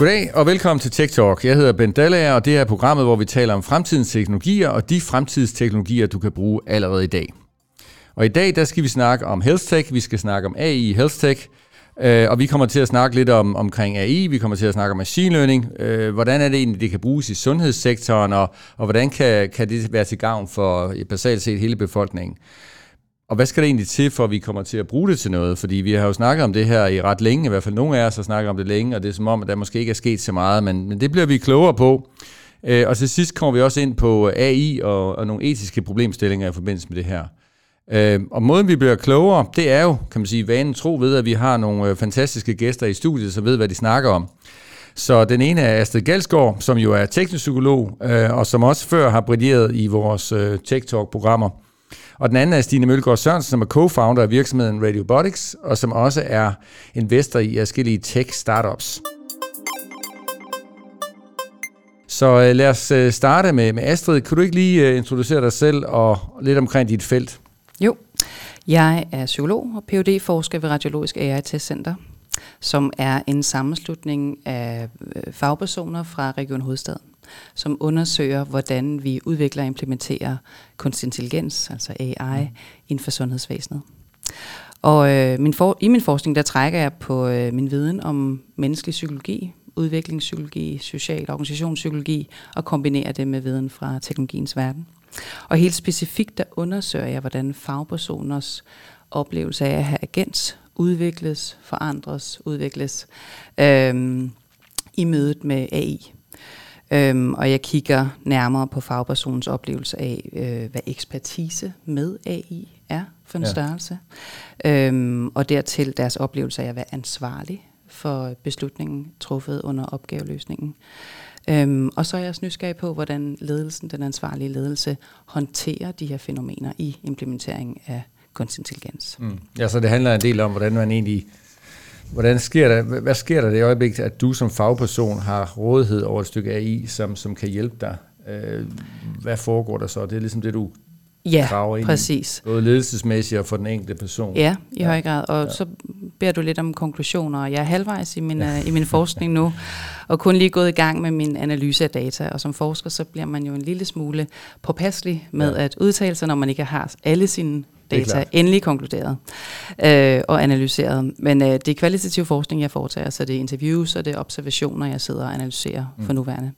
Goddag og velkommen til Tech Talk. Jeg hedder Ben Dallager, og det er programmet, hvor vi taler om fremtidens teknologier og de fremtidsteknologier, du kan bruge allerede i dag. Og i dag der skal vi snakke om health tech, vi skal snakke om AI i health tech, øh, og vi kommer til at snakke lidt om omkring AI, vi kommer til at snakke om machine learning, øh, hvordan er det egentlig, det kan bruges i sundhedssektoren, og, og hvordan kan, kan det være til gavn for basalt set hele befolkningen. Og hvad skal det egentlig til, for at vi kommer til at bruge det til noget? Fordi vi har jo snakket om det her i ret længe, i hvert fald nogle af os har snakket om det længe, og det er som om, at der måske ikke er sket så meget, men, men det bliver vi klogere på. Øh, og til sidst kommer vi også ind på øh, AI og, og nogle etiske problemstillinger i forbindelse med det her. Øh, og måden vi bliver klogere, det er jo, kan man sige, vanen tro ved, at vi har nogle øh, fantastiske gæster i studiet, som ved, hvad de snakker om. Så den ene er Astrid Galsgaard, som jo er teknisk psykolog, øh, og som også før har brilleret i vores Tech Talk-programmer. Og den anden er Stine Mølgaard Sørensen, som er co-founder af virksomheden Radiobotics, og som også er investor i forskellige tech-startups. Så øh, lad os øh, starte med, med Astrid. Kan du ikke lige øh, introducere dig selv og lidt omkring dit felt? Jo, jeg er psykolog og phd forsker ved Radiologisk AI Center, som er en sammenslutning af fagpersoner fra Region Hovedstaden som undersøger, hvordan vi udvikler og implementerer kunstig intelligens, altså AI, mm. inden for sundhedsvæsenet. Og øh, min for, i min forskning, der trækker jeg på øh, min viden om menneskelig psykologi, udviklingspsykologi, social organisationspsykologi, og kombinerer det med viden fra teknologiens verden. Og helt specifikt, der undersøger jeg, hvordan fagpersoners oplevelse af at have agens udvikles, forandres, udvikles øh, i mødet med AI. Øhm, og jeg kigger nærmere på fagpersonens oplevelse af, øh, hvad ekspertise med AI er for en ja. størrelse. Øhm, og dertil deres oplevelse af at være ansvarlig for beslutningen truffet under opgaveløsningen. Øhm, og så er jeg også nysgerrig på, hvordan ledelsen, den ansvarlige ledelse, håndterer de her fænomener i implementeringen af kunstig intelligens. Mm. Ja, så det handler en del om, hvordan man egentlig Hvordan sker der, hvad sker der det øjeblik, at du som fagperson har rådighed over et stykke AI, som, som kan hjælpe dig? Øh, hvad foregår der så? Det er ligesom det, du ja, graver ind præcis. i. Både ledelsesmæssigt og for den enkelte person. Ja, i ja. høj grad. Og ja. så beder du lidt om konklusioner. Jeg er halvvejs i min, ja. Øh, i min forskning nu, og kun lige gået i gang med min analyse af data. Og som forsker, så bliver man jo en lille smule påpasselig med ja. at udtale sig, når man ikke har alle sine data endelig konkluderet øh, og analyseret. Men øh, det er kvalitativ forskning, jeg foretager, så det er interviews og det er observationer, jeg sidder og analyserer mm. for nuværende.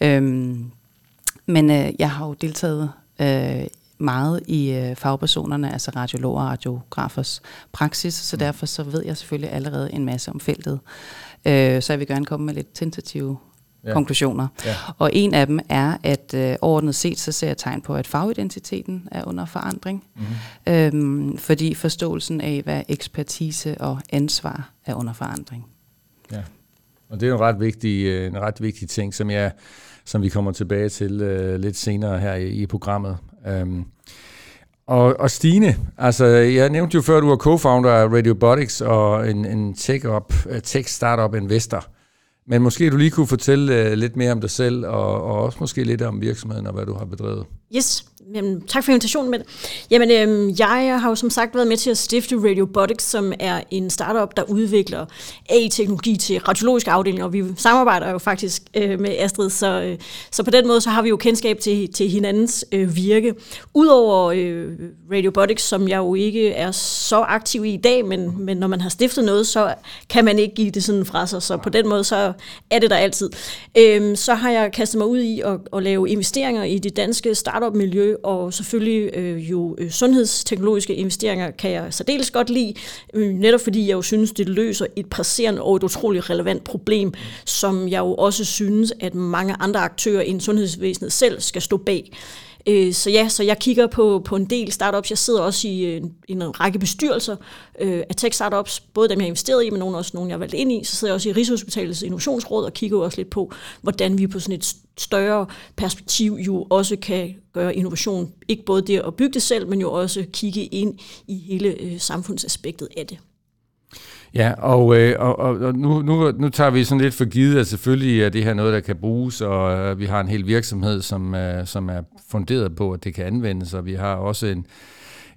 Øhm, men øh, jeg har jo deltaget øh, meget i øh, fagpersonerne, altså radiologer og radiografers praksis, så mm. derfor så ved jeg selvfølgelig allerede en masse om feltet. Øh, så jeg vil gerne komme med lidt tentative ja. konklusioner. Ja. Og en af dem er, at øh, overordnet set, så ser jeg tegn på, at fagidentiteten er under forandring. Mm-hmm. Øhm, fordi forståelsen af, hvad ekspertise og ansvar er under forandring. Ja, og det er en ret vigtig, øh, en ret vigtig ting, som, jeg, som vi kommer tilbage til øh, lidt senere her i, i programmet. Um, og, og Stine, altså jeg nævnte jo før, at du er co-founder af Radiobotics og en, en tech-up, tech-startup investor. Men måske du lige kunne fortælle øh, lidt mere om dig selv, og, og også måske lidt om virksomheden og hvad du har bedrevet. Yes, Jamen, tak for invitationen med. Jamen, øhm, jeg har jo som sagt været med til at stifte Radiobotics, som er en startup, der udvikler AI-teknologi til radiologiske afdelinger, og vi samarbejder jo faktisk øh, med Astrid, så, øh, så på den måde så har vi jo kendskab til, til hinandens øh, virke. Udover øh, Radiobotics, som jeg jo ikke er så aktiv i i dag, men, men når man har stiftet noget, så kan man ikke give det sådan fra sig, så på den måde så er det der altid. Øh, så har jeg kastet mig ud i at, at lave investeringer i det danske startup-miljø, og selvfølgelig øh, jo øh, sundhedsteknologiske investeringer kan jeg særdeles godt lide, øh, netop fordi jeg jo synes, det løser et presserende og et utroligt relevant problem, som jeg jo også synes, at mange andre aktører i sundhedsvæsenet selv skal stå bag. Øh, så ja, så jeg kigger på, på en del startups. Jeg sidder også i en, i en række bestyrelser øh, af tech-startups, både dem, jeg har investeret i, men nogle også nogle, jeg har valgt ind i. Så sidder jeg også i Rigshospitalets Innovationsråd og kigger også lidt på, hvordan vi på sådan et større perspektiv jo også kan gøre innovation, ikke både det at bygge det selv, men jo også kigge ind i hele øh, samfundsaspektet af det. Ja, og, øh, og, og nu, nu, nu tager vi sådan lidt for givet, at selvfølgelig er det her noget, der kan bruges, og øh, vi har en hel virksomhed, som, øh, som er funderet på, at det kan anvendes, og vi har også en,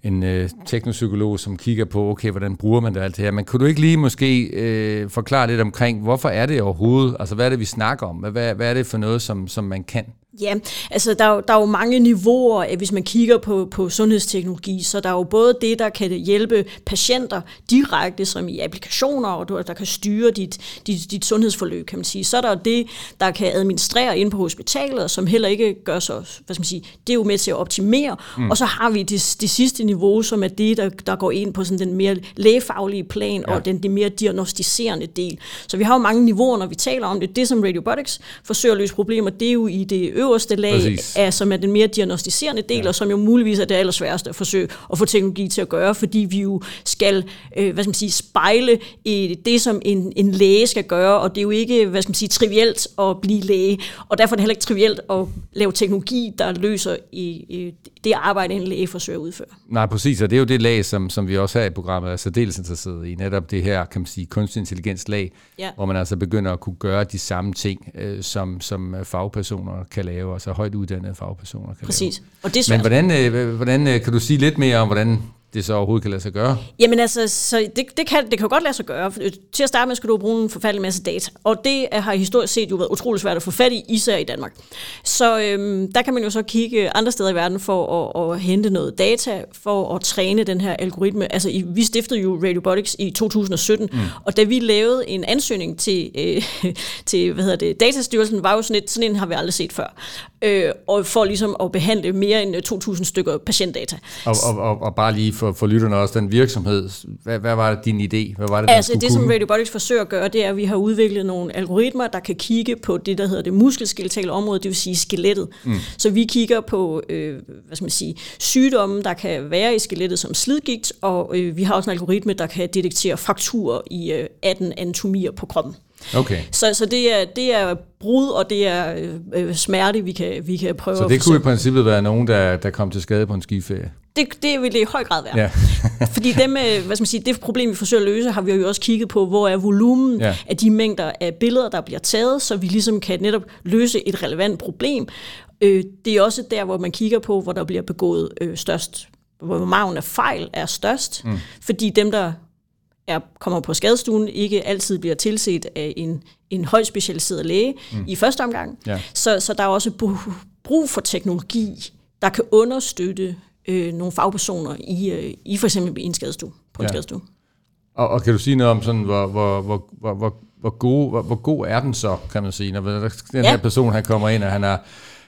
en øh, teknopsykolog, som kigger på, okay, hvordan bruger man det alt det her. Men kunne du ikke lige måske øh, forklare lidt omkring, hvorfor er det overhovedet? Altså, hvad er det, vi snakker om? Hvad, hvad er det for noget, som, som man kan? Ja, altså der, er, der er jo mange niveauer, hvis man kigger på, på sundhedsteknologi, så der er jo både det, der kan hjælpe patienter direkte, som i applikationer, og der kan styre dit, dit, dit sundhedsforløb, kan man sige. Så er der jo det, der kan administrere ind på hospitalet, som heller ikke gør så, hvad skal man sige, det er jo med til at optimere. Mm. Og så har vi det, det sidste niveau, som er det, der, der går ind på sådan den mere lægefaglige plan, ja. og den det mere diagnostiserende del. Så vi har jo mange niveauer, når vi taler om det. Det, som Radiobotics forsøger at løse problemer, det er jo i det øverste lag, er, som er den mere diagnostiserende del, ja. og som jo muligvis er det allersværeste at forsøge at få teknologi til at gøre, fordi vi jo skal øh, hvad skal man sige, spejle i det, som en, en læge skal gøre, og det er jo ikke hvad skal man sige, trivielt at blive læge, og derfor er det heller ikke trivielt at lave teknologi, der løser i, i det arbejde, en læge forsøger at udføre. Nej, præcis, og det er jo det lag, som, som vi også har i programmet er særdeles interesseret i, netop det her, kan man sige, kunstig intelligens lag, ja. hvor man altså begynder at kunne gøre de samme ting, øh, som, som fagpersoner kan lave, altså højt uddannede fagpersoner kan præcis. lave. Og det er svært. Men hvordan, øh, hvordan øh, kan du sige lidt mere om, hvordan det så overhovedet kan lade sig gøre? Jamen altså, så det, det, kan, det kan jo godt lade sig gøre. Til at starte med skal du bruge en forfærdelig masse data, og det har historisk set jo været utrolig svært at få fat i, især i Danmark. Så øhm, der kan man jo så kigge andre steder i verden for at, at hente noget data, for at træne den her algoritme. Altså, i, vi stiftede jo Radiobotics i 2017, mm. og da vi lavede en ansøgning til, øh, til hvad hedder det, Datastyrelsen, var jo sådan, et, sådan en har vi aldrig set før. Øh, og for ligesom at behandle mere end 2.000 stykker patientdata. Og, og, og, og bare lige for, for lytterne også, den virksomhed, hvad, hvad var det din idé? Hvad var det, altså det, kunne? som Radiobotics forsøger at gøre, det er, at vi har udviklet nogle algoritmer, der kan kigge på det, der hedder det muskelskeletale område, det vil sige skelettet. Mm. Så vi kigger på, øh, hvad skal man sige, sygdomme, der kan være i skelettet som slidgigt, og øh, vi har også en algoritme, der kan detektere frakturer i øh, 18 anatomier på kroppen. Okay. Så, så det, er, det er brud, og det er øh, smerte, vi kan, vi kan prøve Så det kunne i princippet være nogen, der, der kom til skade på en skiferie? Det, det vil det i høj grad være. Ja. Fordi dem, hvad skal man sige, det problem, vi forsøger at løse, har vi jo også kigget på, hvor er volumen ja. af de mængder af billeder, der bliver taget, så vi ligesom kan netop løse et relevant problem. Øh, det er også der, hvor man kigger på, hvor der bliver begået øh, størst, hvor maven af fejl er størst, mm. fordi dem, der er, kommer på skadestuen, ikke altid bliver tilset af en, en højt specialiseret læge mm. i første omgang. Ja. Så, så der er også brug for teknologi, der kan understøtte øh, nogle fagpersoner i, øh, i for eksempel en skadestue, på en ja. skadestue. Og, og kan du sige noget om, sådan, hvor, hvor, hvor, hvor, hvor, hvor, god, hvor, hvor god er den så, kan man sige, når den ja. her person han kommer ind, og han er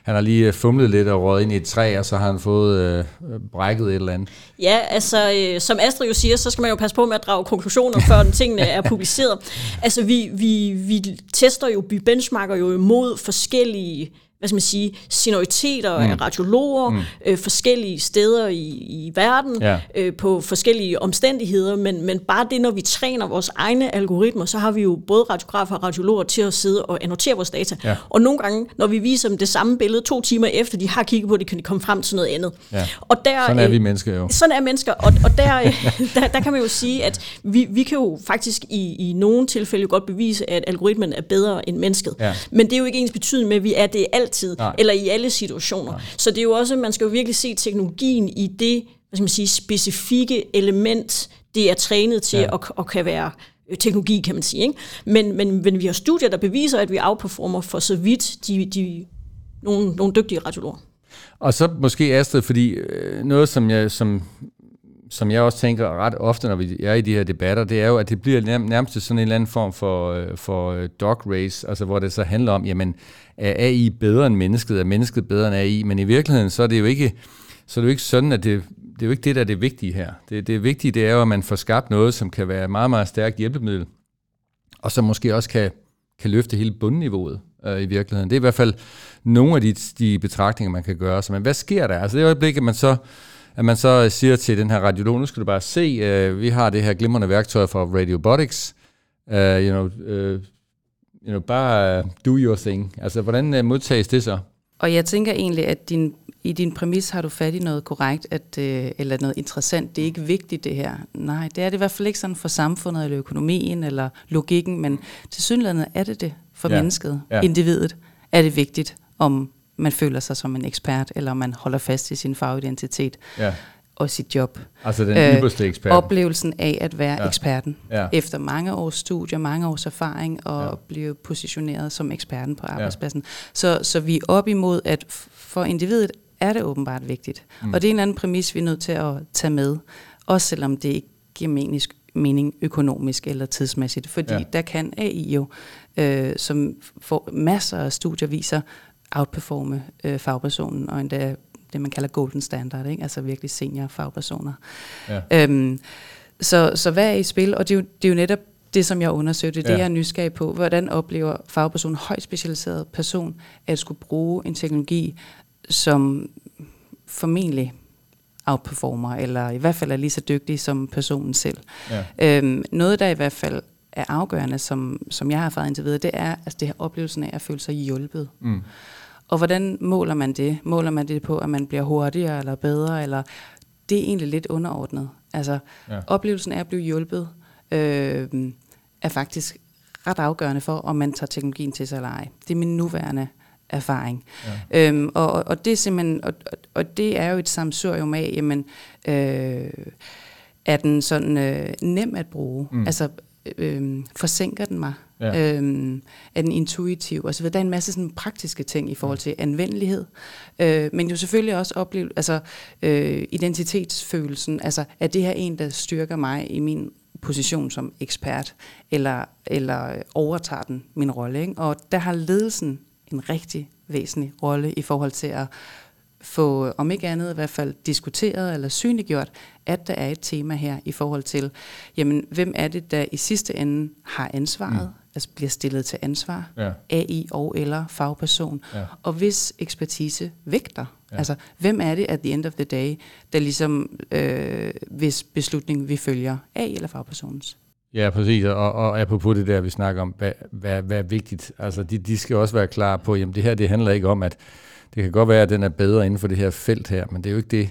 han har lige fumlet lidt og rådet ind i et træ, og så har han fået øh, brækket et eller andet. Ja, altså øh, som Astrid jo siger, så skal man jo passe på med at drage konklusioner, før den tingene er publiceret. Altså vi, vi, vi tester jo, vi benchmarker jo imod forskellige hvad skal man sige, senioriteter mm. af radiologer, mm. øh, forskellige steder i, i verden, ja. øh, på forskellige omstændigheder, men, men bare det, når vi træner vores egne algoritmer, så har vi jo både radiografer og radiologer til at sidde og annotere vores data. Ja. Og nogle gange, når vi viser dem det samme billede to timer efter, de har kigget på det, kan de komme frem til noget andet. Ja. Og der, sådan er vi mennesker jo. Sådan er mennesker, og, og der, der, der kan man jo sige, at vi, vi kan jo faktisk i, i nogle tilfælde godt bevise, at algoritmen er bedre end mennesket. Ja. Men det er jo ikke ens betydning med, at vi er det alt altid, Nej. eller i alle situationer. Nej. Så det er jo også, man skal jo virkelig se teknologien i det hvad skal man sige, specifikke element, det er trænet til ja. at, at kan være øh, teknologi, kan man sige. Ikke? Men, men, men vi har studier, der beviser, at vi outperformer for så vidt de, de, nogle, nogle dygtige radiologer. Og så måske Astrid, fordi øh, noget, som jeg, som som jeg også tænker ret ofte, når vi er i de her debatter, det er jo, at det bliver nærmest sådan en eller anden form for, øh, for øh, dog race, altså hvor det så handler om, jamen, er AI bedre end mennesket? Er mennesket bedre end AI? Men i virkeligheden, så er det jo ikke, så er det jo ikke sådan, at det, det er jo ikke det, der er det vigtige her. Det, det vigtige, det er jo, at man får skabt noget, som kan være meget, meget stærkt hjælpemiddel, og som måske også kan, kan løfte hele bundniveauet øh, i virkeligheden. Det er i hvert fald nogle af de, de betragtninger, man kan gøre. Så, men hvad sker der? Altså det øjeblik, at man så at man så siger til den her radiolog, nu skal du bare se, uh, vi har det her glimrende værktøj fra Radiobotics, uh, you know, uh, you know, bare uh, do your thing. Altså, hvordan uh, modtages det så? Og jeg tænker egentlig, at din, i din præmis har du fat i noget korrekt, at, uh, eller noget interessant. Det er ikke vigtigt, det her. Nej, det er det i hvert fald ikke sådan for samfundet, eller økonomien, eller logikken, men til synligheden er det det for ja. mennesket, ja. individet, er det vigtigt, om man føler sig som en ekspert, eller man holder fast i sin fagidentitet. Ja. og sit job. Altså den øh, ypperste ekspert. Oplevelsen af at være Ja. ja. eksperten. Ja. Efter mange års studier, mange års erfaring, og Ja. ja. blive positioneret som eksperten på arbejdspladsen. Så, så vi er op imod, at for individet er det åbenbart vigtigt. Mm. Og det er en anden præmis, vi er nødt til at tage med. Også selvom det ikke giver mening, mening økonomisk eller tidsmæssigt. Fordi Ja. ja. der kan AI jo, øh, som får masser af studier viser, outperforme øh, fagpersonen, og endda det, man kalder golden standard, ikke? altså virkelig senior fagpersoner. Ja. Øhm, så, så hvad er i spil? Og det er jo, det er jo netop det, som jeg undersøgte, det Ja. jeg er nysgerrig på. Hvordan oplever fagpersonen, højt specialiseret person, at skulle bruge en teknologi, som formentlig outperformer, eller i hvert fald er lige så dygtig som personen selv. Ja. Øhm, noget, der i hvert fald er afgørende, som, som jeg har erfaret indtil videre, det er altså det her oplevelsen af at føle sig hjulpet. Mm. Og hvordan måler man det? Måler man det på, at man bliver hurtigere eller bedre? Eller det er egentlig lidt underordnet. Altså Ja. oplevelsen af at blive hjulpet øh, er faktisk ret afgørende for, om man tager teknologien til sig eller ej. Det er min nuværende erfaring. Ja. Øhm, og, og- det er simpelthen, og, og, det er jo et samsurium af, jamen, øh, er den sådan øh, nem at bruge? Mm. Altså, øh, forsinker den mig? Ja. Øhm, er den intuitiv og så videre. Der er en masse sådan praktiske ting i forhold til anvendelighed, øh, men jo selvfølgelig også opleve, altså øh, identitetsfølelsen, altså er det her en, der styrker mig i min position som ekspert, eller, eller overtager den min rolle. Ikke? Og der har ledelsen en rigtig væsentlig rolle i forhold til at få, om ikke andet i hvert fald diskuteret eller synliggjort, at der er et tema her i forhold til, jamen, hvem er det, der i sidste ende har ansvaret, mm. altså bliver stillet til ansvar, Ja. AI og eller fagperson, Ja. og hvis ekspertise vægter. Ja. Ja. Altså, hvem er det at the end of the day, der ligesom, øh, hvis beslutningen vi følger, AI eller fagpersonens? Ja, præcis. Og, og apropos det der, vi snakker om, hvad, hvad, hvad er vigtigt. Altså, de, de skal også være klar på, jamen det her, det handler ikke om, at det kan godt være, at den er bedre inden for det her felt her, men det er jo ikke det,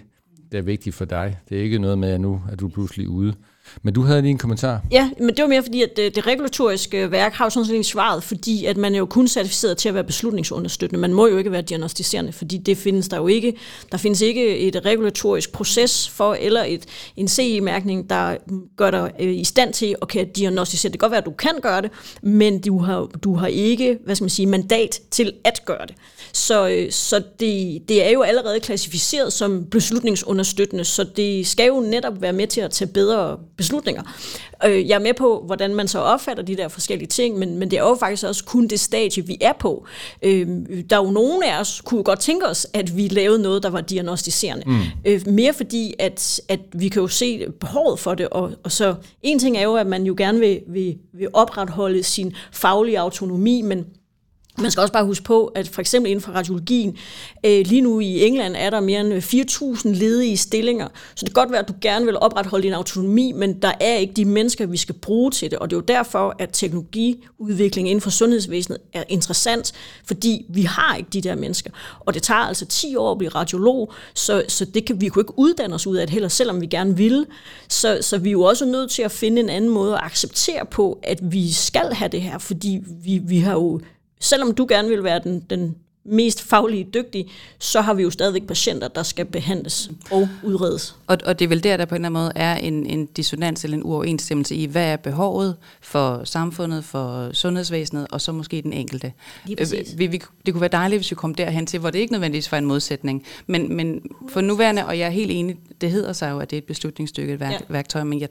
der er vigtigt for dig. Det er ikke noget med, at nu er du pludselig ude. Men du havde lige en kommentar. Ja, men det var mere fordi, at det, det regulatoriske værk har jo sådan set svaret, fordi at man er jo kun certificeret til at være beslutningsunderstøttende. Man må jo ikke være diagnostiserende, fordi det findes der jo ikke. Der findes ikke et regulatorisk proces for, eller et, en CE-mærkning, der gør dig øh, i stand til at kan diagnostisere. Det kan godt være, at du kan gøre det, men du har, du har ikke hvad skal man sige, mandat til at gøre det. Så, øh, så det, det er jo allerede klassificeret som beslutningsunderstøttende, så det skal jo netop være med til at tage bedre beslutninger. Øh, Jeg er med på, hvordan man så opfatter de der forskellige ting, men, men det er jo faktisk også kun det stadie, vi er på. Øh, Der er jo nogen af os, kunne godt tænke os, at vi lavede noget, der var diagnostiserende. Mm. Mere fordi, at, at vi kan jo se behovet for det, og, og så en ting er jo, at man jo gerne vil, vil, vil opretholde sin faglige autonomi, men man skal også bare huske på, at for eksempel inden for radiologien, øh, lige nu i England er der mere end 4.000 ledige stillinger, så det kan godt være, at du gerne vil opretholde din autonomi, men der er ikke de mennesker, vi skal bruge til det, og det er jo derfor, at teknologiudvikling inden for sundhedsvæsenet er interessant, fordi vi har ikke de der mennesker, og det tager altså 10 år at blive radiolog, så, så det kan vi kunne ikke uddanne os ud af det heller, selvom vi gerne ville, så, så vi er jo også nødt til at finde en anden måde at acceptere på, at vi skal have det her, fordi vi, vi har jo selvom du gerne vil være den, den mest faglige dygtige, så har vi jo stadigvæk patienter, der skal behandles og udredes. Og, og det er vel der, der på en eller anden måde er en, en dissonans eller en uoverensstemmelse i, hvad er behovet for samfundet, for sundhedsvæsenet, og så måske den enkelte. Øh, vi, vi, det kunne være dejligt, hvis vi kom derhen til, hvor det ikke nødvendigvis var en modsætning. Men, men for nuværende, og jeg er helt enig, det hedder sig jo, at det er et beslutningsstykke, et værk, ja. værktøj, men jeg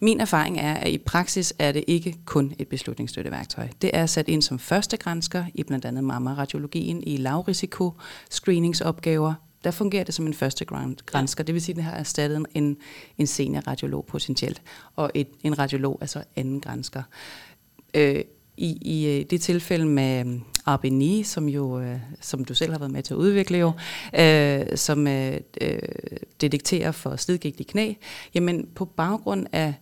min erfaring er, at i praksis er det ikke kun et beslutningsstøtteværktøj. Det er sat ind som første grænsker i blandt andet mammaradiologien i lavrisiko screeningsopgaver. Der fungerer det som en første grænsker. Det vil sige, at det har erstattet en, en senior radiolog potentielt. Og et, en radiolog altså anden grænsker. Øh, i, I øh, det tilfælde med Arbeni, som jo, øh, som du selv har været med til at udvikle jo, øh, som øh, øh, detekterer for slidgigt i knæ, jamen på baggrund af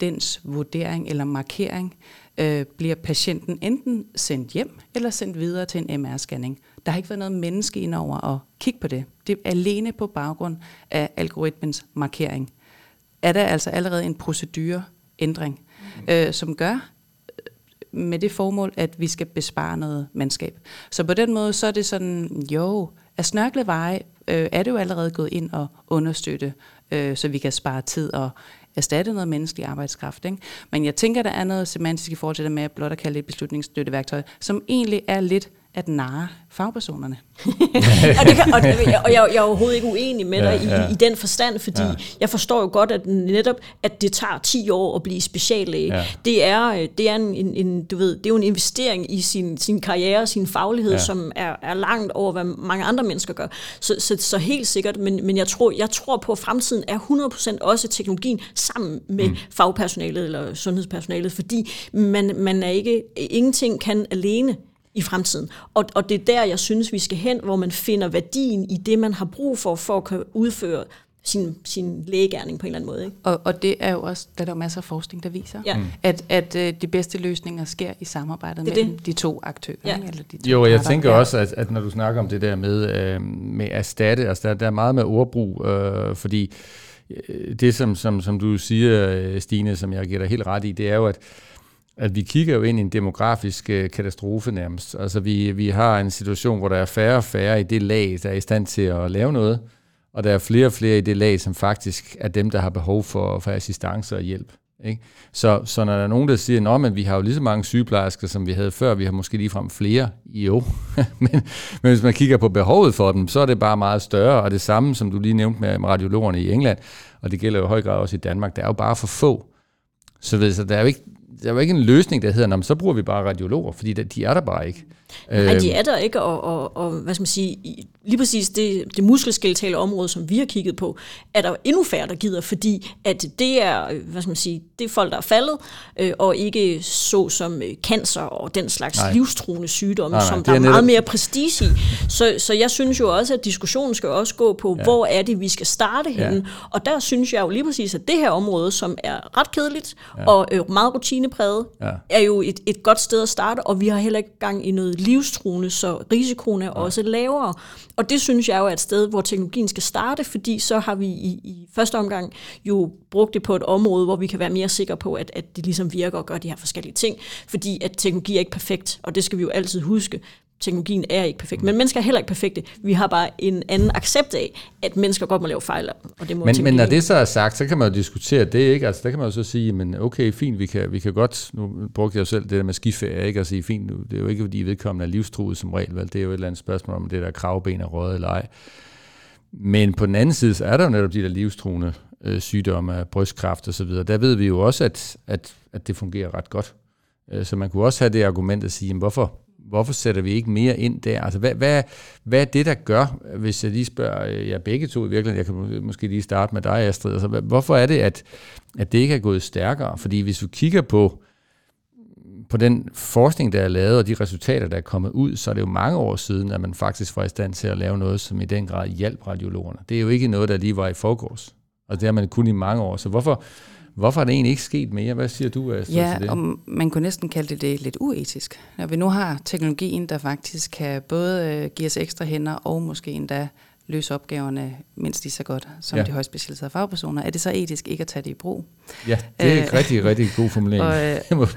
dens vurdering eller markering, øh, bliver patienten enten sendt hjem eller sendt videre til en MR-scanning. Der har ikke været noget menneske ind over at kigge på det. Det er alene på baggrund af algoritmens markering. Er der altså allerede en procedureændring, øh, som gør, med det formål, at vi skal bespare noget mandskab. Så på den måde, så er det sådan, jo, at snørkleveje øh, er det jo allerede gået ind og understøtte, øh, så vi kan spare tid og erstatte noget menneskelig arbejdskraft. Ikke? Men jeg tænker, der er noget semantisk i forhold til det med at blot at kalde det et beslutningsstøtteværktøj, som egentlig er lidt at narre fagpersonerne. og, det kan, og, det, og jeg, jeg er overhovedet ikke uenig med dig ja, ja. I, i den forstand, fordi ja. jeg forstår jo godt, at netop, at det tager 10 år at blive speciallæge. Ja. Det er, det er en, en, en, du ved, det er jo en investering i sin, sin karriere, sin faglighed, ja. som er, er langt over, hvad mange andre mennesker gør. Så, så, så helt sikkert, men, men jeg, tror, jeg tror på, at fremtiden er 100% også teknologien sammen med mm. fagpersonalet eller sundhedspersonalet, fordi man, man er ikke, ingenting kan alene i fremtiden. Og, og det er der, jeg synes, vi skal hen, hvor man finder værdien i det, man har brug for, for at kunne udføre sin, sin lægegærning på en eller anden måde. Ikke? Og, og det er jo også, der er der masser af forskning, der viser, ja. Mm. at, at uh, de bedste løsninger sker i samarbejdet det mellem det. de to aktører. Ja. Eller de to jo, jeg parter. tænker også, at, at når du snakker om det der med, øh, med erstatte, altså der, der er meget med ordbrug, øh, fordi øh, det, som, som, som du siger, øh, Stine, som jeg giver dig helt ret i, det er jo, at at vi kigger jo ind i en demografisk øh, katastrofe nærmest. Altså vi, vi har en situation, hvor der er færre og færre i det lag, der er i stand til at lave noget, og der er flere og flere i det lag, som faktisk er dem, der har behov for, for assistance og hjælp. Ikke? Så, så når der er nogen, der siger, at vi har jo lige så mange sygeplejersker, som vi havde før, vi har måske ligefrem flere, jo. men, men hvis man kigger på behovet for dem, så er det bare meget større, og det samme, som du lige nævnte med, med radiologerne i England, og det gælder jo i høj grad også i Danmark, der er jo bare for få. Så, ved, så der er jo ikke, der er jo ikke en løsning, der hedder, så bruger vi bare radiologer, fordi de er der bare ikke. Nej, de øhm. er der ikke, og, og, og hvad skal man sige, lige præcis det, det muskelskeletale område, som vi har kigget på, er der endnu færre, der gider, fordi at det er, hvad skal man sige, det er folk, der er faldet, øh, og ikke så som øh, cancer og den slags nej. livstruende sygdomme, nej, nej, som der er, er netop... meget mere prestige i. Så, så jeg synes jo også, at diskussionen skal også gå på, ja. hvor er det, vi skal starte henne, ja. og der synes jeg jo lige præcis, at det her område, som er ret kedeligt ja. og øh, meget rutinepræget, ja. er jo et, et godt sted at starte, og vi har heller ikke gang i noget livstruende, så risikoen er ja. også lavere. Og det synes jeg jo er et sted, hvor teknologien skal starte, fordi så har vi i, i første omgang jo brugt det på et område, hvor vi kan være mere sikre på, at, at det ligesom virker og gør de her forskellige ting, fordi at teknologi er ikke perfekt, og det skal vi jo altid huske teknologien er ikke perfekt. Men mennesker er heller ikke perfekte. Vi har bare en anden accept af, at mennesker godt må lave fejl. Og det må men, men når det så er sagt, så kan man jo diskutere det, ikke? Altså, der kan man jo så sige, men okay, fint, vi kan, vi kan godt, nu brugte jeg jo selv det der med skiferie, ikke? At sige, fint, nu, det er jo ikke, fordi vedkommende er livstruet som regel, vel? Det er jo et eller andet spørgsmål om det der kravben er røget eller ej. Men på den anden side, så er der jo netop de der livstruende øh, sygdomme brystkræft og så videre. Der ved vi jo også, at, at, at det fungerer ret godt. Øh, så man kunne også have det argument at sige, jamen, hvorfor, hvorfor sætter vi ikke mere ind der? Altså, hvad, hvad, hvad er det, der gør, hvis jeg lige spørger øh, jer begge to i virkeligheden, jeg kan måske lige starte med dig, Astrid, altså, hvorfor er det, at, at det ikke er gået stærkere? Fordi hvis du kigger på, på den forskning, der er lavet, og de resultater, der er kommet ud, så er det jo mange år siden, at man faktisk var i stand til at lave noget, som i den grad hjalp radiologerne. Det er jo ikke noget, der lige var i forgårs. Og det har man kun i mange år. Så hvorfor, Hvorfor er det egentlig ikke sket mere? Hvad siger du, Astrid, ja, til det? Og man kunne næsten kalde det, det lidt uetisk. Når vi nu har teknologien, der faktisk kan både øh, give os ekstra hænder og måske endda løse opgaverne mindst lige så godt som ja. de højt specialiserede fagpersoner, er det så etisk ikke at tage det i brug? Ja, det er en øh, rigtig, rigtig god formulering. og, øh,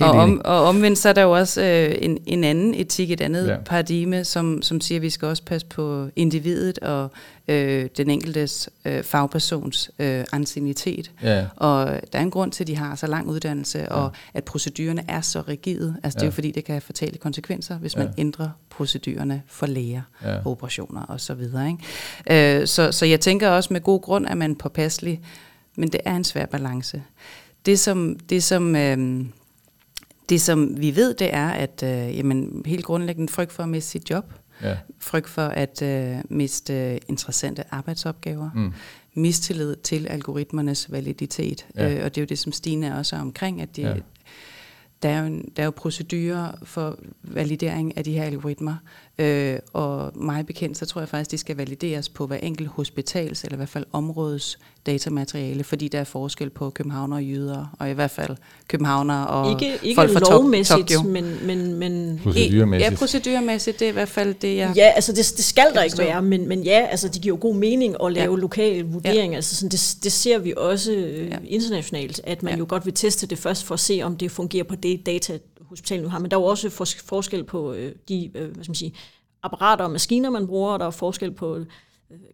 og, om, og omvendt så er der jo også øh, en, en anden etik, et andet ja. paradigme, som, som siger, at vi skal også passe på individet og øh, den enkeltes øh, fagpersons øh, ancienitet. Ja. Og der er en grund til, at de har så lang uddannelse, ja. og at procedurerne er så rigide. Altså ja. det er jo fordi, det kan have fatale konsekvenser, hvis man ja. ændrer procedurerne for læger, ja. operationer osv. Øh, så, så jeg tænker også med god grund, at man påpasselig, men det er en svær balance. Det som, det som øh, det som vi ved, det er, at øh, jamen, helt grundlæggende frygt for at miste sit job, ja. frygt for at øh, miste interessante arbejdsopgaver, mm. mistillid til algoritmernes validitet. Ja. Øh, og det er jo det, som Stine også er omkring, at de, ja. der, er jo en, der er jo procedurer for validering af de her algoritmer, øh, og meget bekendt, så tror jeg faktisk, de skal valideres på hver enkelt hospitals, eller i hvert fald områdes datamateriale, fordi der er forskel på københavner og jyder, og i hvert fald københavner og ikke, ikke folk fra lovmæssigt, Tokyo. men, men, men procedurmæssigt. Ja, procedurmæssigt, det er i hvert fald det, jeg Ja, altså det, det skal der ikke være, men, men ja, altså det giver jo god mening at lave ja. lokale vurderinger. Ja. Altså sådan, det, det ser vi også øh, ja. internationalt, at man ja. jo godt vil teste det først for at se, om det fungerer på det data, hospitalet nu har. Men der er jo også forskel på øh, de øh, hvad skal man sige, apparater og maskiner, man bruger, og der er forskel på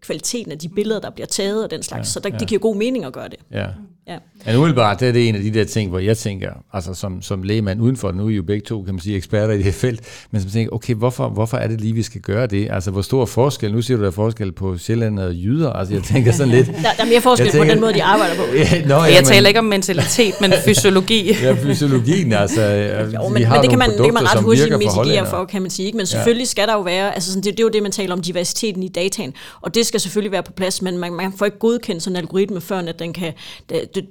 kvaliteten af de billeder, der bliver taget og den slags. Ja, så der, ja. det giver god mening at gøre det. Ja. Ja. Men umiddelbart, det er det en af de der ting, hvor jeg tænker, altså som, som lægemand udenfor, nu er I jo begge to, kan man sige, eksperter i det her felt, men som tænker, okay, hvorfor, hvorfor er det lige, vi skal gøre det? Altså, hvor stor forskel, nu siger du, der er forskel på Sjælland og jyder, altså jeg tænker sådan lidt... der, der er mere forskel tænker, på den måde, de arbejder på. ja, nå, ja, jeg men, taler ikke om mentalitet, men fysiologi. ja, fysiologien, altså. Jo, men, vi har men det, kan man, det kan man ret hurtigt mitigere for, kan man sige. Ikke? Men selvfølgelig ja. skal der jo være, altså sådan, det, det er jo det, man taler om, diversiteten i dataen, og det skal selvfølgelig være på plads, men man, man får ikke godkendt sådan en algoritme, før at den kan... Det,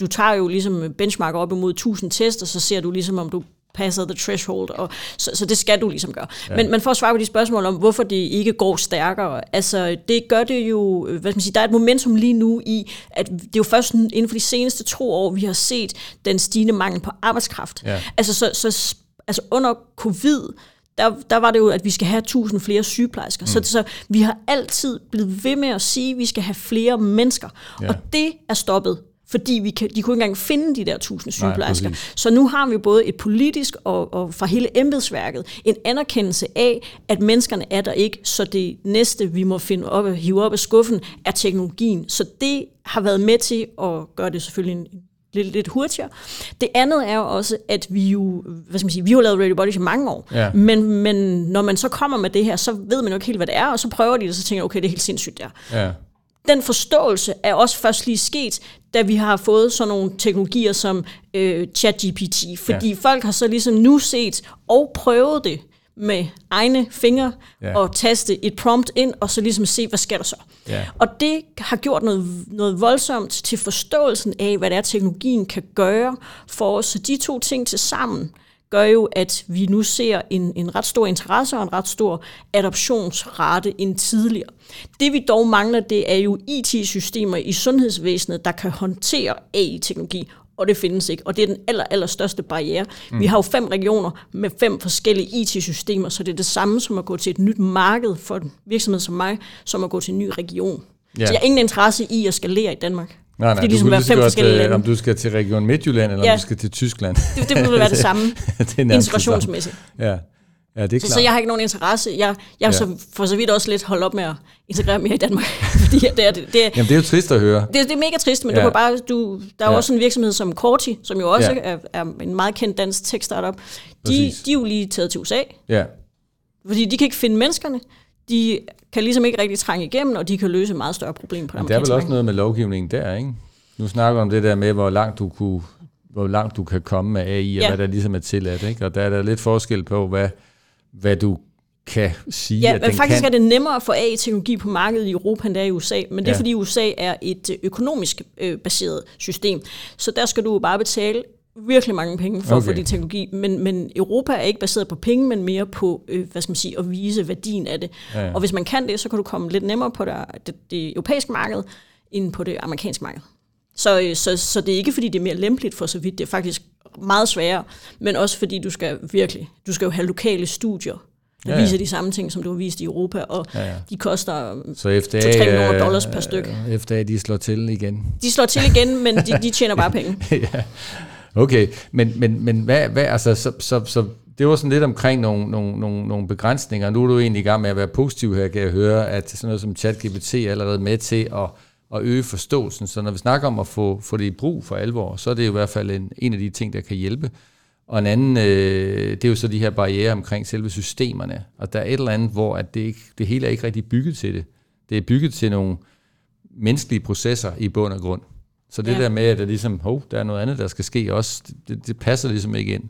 du tager jo ligesom benchmark op imod 1000 test, og så ser du ligesom, om du passer the threshold, og så, så det skal du ligesom gøre. Ja. Men, men for at svare på de spørgsmål om, hvorfor det ikke går stærkere, altså det gør det jo, hvad skal man sige, der er et momentum lige nu i, at det er jo først inden for de seneste to år, vi har set den stigende mangel på arbejdskraft. Ja. Altså, så, så, altså under covid, der, der var det jo, at vi skal have 1000 flere sygeplejersker. Mm. Så, så vi har altid blevet ved med at sige, at vi skal have flere mennesker. Ja. Og det er stoppet fordi vi kan, de kunne ikke engang finde de der tusind sygeplejersker. Nej, så nu har vi både et politisk og, og fra hele embedsværket en anerkendelse af, at menneskerne er der ikke, så det næste, vi må finde op, hive op af skuffen, er teknologien. Så det har været med til at gøre det selvfølgelig en, lidt, lidt hurtigere. Det andet er jo også, at vi jo, hvad skal man sige, vi har lavet Radio Body i mange år, ja. men, men når man så kommer med det her, så ved man jo ikke helt, hvad det er, og så prøver de det, og så tænker okay, det er helt sindssygt der. Ja den forståelse er også først lige sket, da vi har fået sådan nogle teknologier som øh, ChatGPT, fordi ja. folk har så ligesom nu set og prøvet det med egne fingre ja. og taste et prompt ind, og så ligesom se, hvad sker der så. Ja. Og det har gjort noget, noget voldsomt til forståelsen af, hvad det er, teknologien kan gøre for os. Så de to ting til sammen gør jo, at vi nu ser en, en ret stor interesse og en ret stor adoptionsrate end tidligere. Det vi dog mangler, det er jo IT-systemer i sundhedsvæsenet, der kan håndtere AI-teknologi, og det findes ikke. Og det er den aller, aller største barriere. Mm. Vi har jo fem regioner med fem forskellige IT-systemer, så det er det samme som at gå til et nyt marked for en virksomhed som mig, som at gå til en ny region. Yeah. Så jeg har ingen interesse i at skalere i Danmark. Nej, nej, det er ligesom være fem forskellige lande. Om du skal til Region Midtjylland, eller ja. om du skal til Tyskland. Det, det burde være det samme, det integrationsmæssigt. Ja. Ja, det er så, så jeg har ikke nogen interesse. Jeg, jeg ja. så for så vidt også lidt holdt op med at integrere mere i Danmark. fordi det er, det, det Jamen, det er jo trist at høre. Det, det er mega trist, men ja. du kan bare, du, der er ja. også en virksomhed som Corti, som jo også ja. er, er en meget kendt dansk tech-startup. De, de er jo lige taget til USA. Ja. Fordi de kan ikke finde menneskerne de kan ligesom ikke rigtig trænge igennem, og de kan løse meget større problemer på det Der er vel også noget med lovgivningen der, ikke? Nu snakker om det der med, hvor langt du kunne hvor langt du kan komme med AI, og ja. hvad der ligesom er tilladt. Ikke? Og der er der lidt forskel på, hvad, hvad du kan sige, ja, at den faktisk kan. er det nemmere at få AI-teknologi på markedet i Europa, end det er i USA. Men det er, ja. fordi USA er et øh, økonomisk øh, baseret system. Så der skal du bare betale virkelig mange penge for okay. at få din teknologi, men, men Europa er ikke baseret på penge, men mere på, øh, hvad skal man sige, at vise værdien af det. Ja, ja. Og hvis man kan det, så kan du komme lidt nemmere på det, det, det europæiske marked, end på det amerikanske marked. Så, øh, så, så det er ikke, fordi det er mere lempeligt for så vidt, det er faktisk meget sværere, men også fordi du skal virkelig, du skal jo have lokale studier, der ja, ja. viser de samme ting, som du har vist i Europa, og ja, ja. de koster 2-3 millioner dollars per stykke. FDA, de slår til igen. De slår til igen, men de, de tjener bare penge. ja. Okay, men, men, men hvad, hvad altså, så, så, så det var sådan lidt omkring nogle, nogle, nogle, nogle begrænsninger. Nu er du egentlig i gang med at være positiv her, kan jeg høre, at sådan noget som ChatGPT er allerede med til at, at øge forståelsen. Så når vi snakker om at få, få det i brug for alvor, så er det i hvert fald en, en af de ting, der kan hjælpe. Og en anden, øh, det er jo så de her barriere omkring selve systemerne. Og der er et eller andet, hvor at det, ikke, det hele er ikke rigtig bygget til det. Det er bygget til nogle menneskelige processer i bund og grund. Så det ja. der med, at det ligesom, hov, der er noget andet, der skal ske også, det, det passer ligesom ikke ind.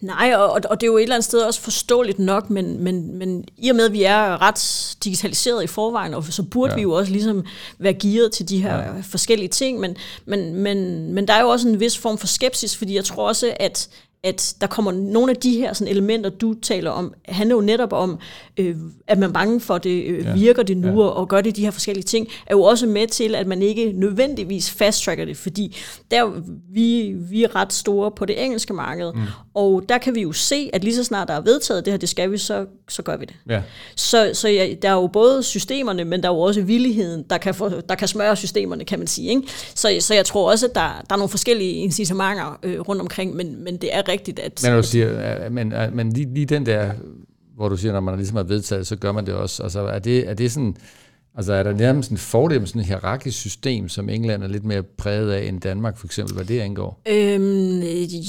Nej, og, og det er jo et eller andet sted også forståeligt nok, men, men, men i og med, at vi er ret digitaliseret i forvejen, og så burde ja. vi jo også ligesom være gearet til de her ja. forskellige ting, men, men, men, men der er jo også en vis form for skepsis, fordi jeg tror også, at at der kommer nogle af de her sådan elementer, du taler om, handler jo netop om, øh, at man er bange for, det øh, ja. virker det nu, ja. og gør det de her forskellige ting, er jo også med til, at man ikke nødvendigvis fast-tracker det, fordi der, vi, vi er ret store på det engelske marked, mm. og der kan vi jo se, at lige så snart der er vedtaget det her, det skal vi, så, så gør vi det. Ja. Så, så ja, der er jo både systemerne, men der er jo også villigheden, der kan, få, der kan smøre systemerne, kan man sige. Ikke? Så, så jeg tror også, at der, der er nogle forskellige incitamenter øh, rundt omkring, men, men det er rigtigt, at... Men, du siger, men, men lige, lige den der, hvor du siger, når man ligesom har vedtaget, så gør man det også. Altså, er det, er det sådan... Altså er der nærmest en fordel med sådan et hierarkisk system, som England er lidt mere præget af end Danmark, for eksempel, hvad det angår? Øhm,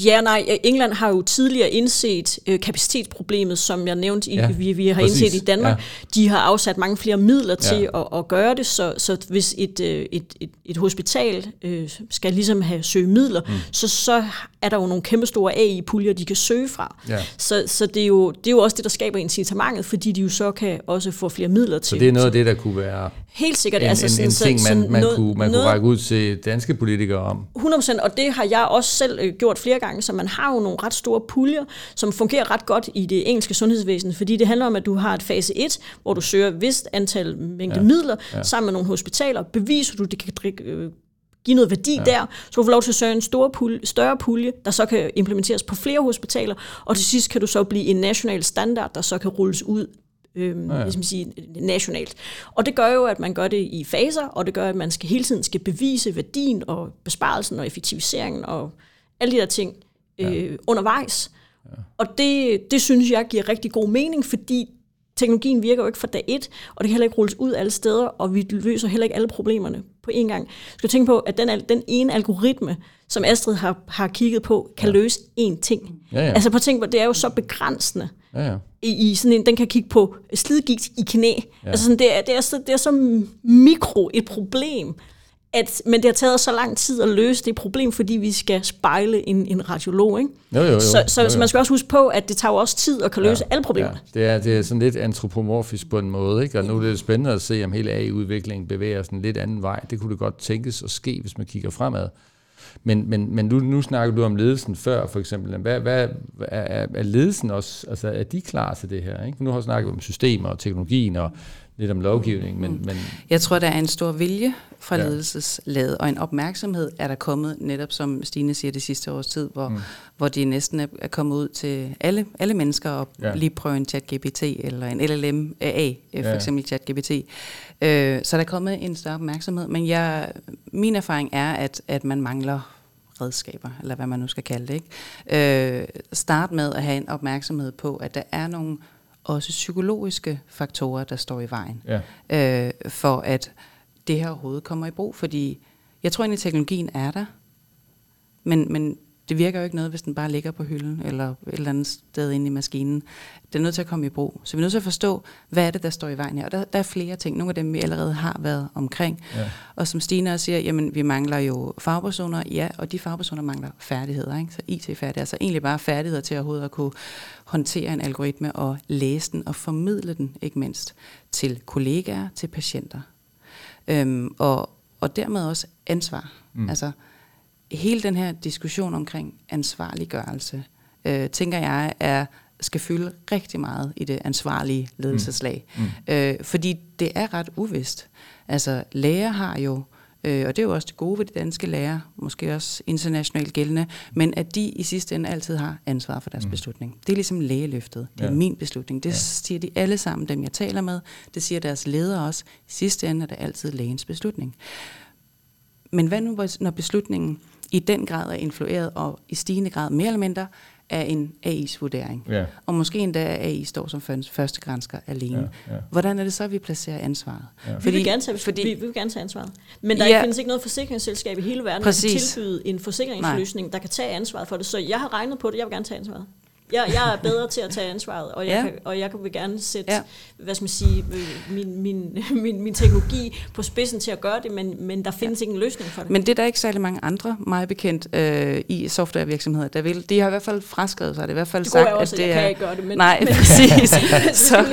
ja, nej. England har jo tidligere indset øh, kapacitetsproblemet, som jeg nævnte, i, Ja, vi, vi har præcis. indset i Danmark. Ja. De har afsat mange flere midler til Ja. at, at gøre det, så, så hvis et, øh, et, et, et hospital øh, skal ligesom have søge midler, mm. så, så er der jo nogle kæmpestore AI-puljer, de kan søge fra. Ja. Så, så det, er jo, det er jo også det, der skaber incitamentet, fordi de jo så kan også få flere midler til. Så det er noget af det, der kunne være Helt sikkert. en, altså sådan- en ting, man, man, noget- kunne, man kunne noget- række ud til danske politikere om. 100%, og det har jeg også selv øh, gjort flere gange, så man har jo nogle ret store puljer, som fungerer ret godt i det engelske sundhedsvæsen, fordi det handler om, at du har et fase 1, hvor du søger et vist antal mængde ja. midler ja. sammen med nogle hospitaler, beviser du, det kan drikke, øh, give noget værdi ja. der, så du får lov til at søge en stor pulje, større pulje, der så kan implementeres på flere hospitaler, og til sidst kan du så blive en national standard, der så kan rulles ud øhm, ja. ligesom sige, nationalt. Og det gør jo, at man gør det i faser, og det gør, at man skal hele tiden skal bevise værdien og besparelsen og effektiviseringen og alle de der ting øh, undervejs. Ja. Og det, det synes jeg giver rigtig god mening, fordi teknologien virker jo ikke fra dag et, og det kan heller ikke rulles ud alle steder, og vi løser heller ikke alle problemerne på én gang. Du skal tænke på, at den, den ene algoritme, som Astrid har, har kigget på, kan ja. løse én ting. Ja, ja. Altså på tænk på, det er jo så begrænsende Ja, ja. i, i sådan en, den kan kigge på slidgigt i knæ. Ja. Altså sådan, det, er, det, er så, det er så mikro et problem, at, men det har taget så lang tid at løse det problem, fordi vi skal spejle en, en radiolog. Ikke? Jo, jo, jo. Så, så, jo, så jo. man skal også huske på, at det tager jo også tid at kan løse ja. alle problemer. Ja, det, er, det er sådan lidt antropomorfisk på en måde, ikke? og nu er det spændende at se, om hele AI-udviklingen bevæger sig en lidt anden vej. Det kunne det godt tænkes at ske, hvis man kigger fremad. Men, men, men nu, nu snakker du om ledelsen før, for eksempel. Hvad, hvad, er, er ledelsen også, altså er de klar til det her? Ikke? For nu har vi snakket om systemer og teknologien og lidt om lovgivning, men, men Jeg tror, der er en stor vilje fra Ja. ledelseslaget, og en opmærksomhed er der kommet, netop som Stine siger det sidste års tid, hvor, mm. hvor de næsten er, kommet ud til alle, alle mennesker og Ja. lige prøve en chat-GPT eller en LLM AA, ja. for Ja. eksempel chat-GPT. Øh, så der er kommet en større opmærksomhed, men jeg, min erfaring er, at, at man mangler redskaber, eller hvad man nu skal kalde det. Ikke? Øh, start med at have en opmærksomhed på, at der er nogle også psykologiske faktorer, der står i vejen ja. øh, for at det her overhovedet kommer i brug. Fordi jeg tror egentlig, at teknologien er der, men, men det virker jo ikke noget, hvis den bare ligger på hylden eller et eller andet sted inde i maskinen. Det er nødt til at komme i brug. Så vi er nødt til at forstå, hvad er det, der står i vejen her. Og der, der er flere ting. Nogle af dem, vi allerede har været omkring. Ja. Og som Stine også siger, jamen vi mangler jo fagpersoner, ja, og de fagpersoner mangler færdigheder, ikke? så IT-færdigheder, altså egentlig bare færdigheder til overhovedet at kunne håndtere en algoritme og læse den og formidle den, ikke mindst, til kollegaer, til patienter. Øhm, og, og dermed også ansvar. Mm. Altså hele den her diskussion omkring ansvarliggørelse, øh, tænker jeg, er skal fylde rigtig meget i det ansvarlige ledelseslag. Mm. Mm. Øh, fordi det er ret uvist. Altså læger har jo, øh, og det er jo også det gode ved de danske læger, måske også internationalt gældende, men at de i sidste ende altid har ansvar for deres mm. beslutning. Det er ligesom lægeløftet. Det er Ja. min beslutning. Det Ja. siger de alle sammen, dem jeg taler med. Det siger deres ledere også. I sidste ende er det altid lægens beslutning. Men hvad nu, når beslutningen i den grad er influeret, og i stigende grad mere eller mindre, af en AI's vurdering? Ja. Og måske endda at AI står som først- første gransker alene. Ja, ja. Hvordan er det så, at vi placerer ansvaret? Ja. Vi vil, gerne tage, fordi, vi, vi vil gerne tage ansvaret. Men der Ja. findes ikke noget forsikringsselskab i hele verden, Præcis. der kan tilbyde en forsikringsløsning, der kan tage ansvaret for det. Så jeg har regnet på det, jeg vil gerne tage ansvaret. Jeg, jeg er bedre til at tage ansvaret, og jeg, Ja. kan, og jeg vil gerne sætte Ja. hvad skal man sige, øh, min, min, min, min teknologi på spidsen til at gøre det, men, men der findes ja. ikke en løsning for det. Men det er der ikke særlig mange andre, meget bekendt, øh, i softwarevirksomheder, der vil. De har i hvert fald fraskrevet sig, det er i hvert fald det sagt, også, at det jeg er... kan ikke gøre det, men, Nej, men, præcis. så,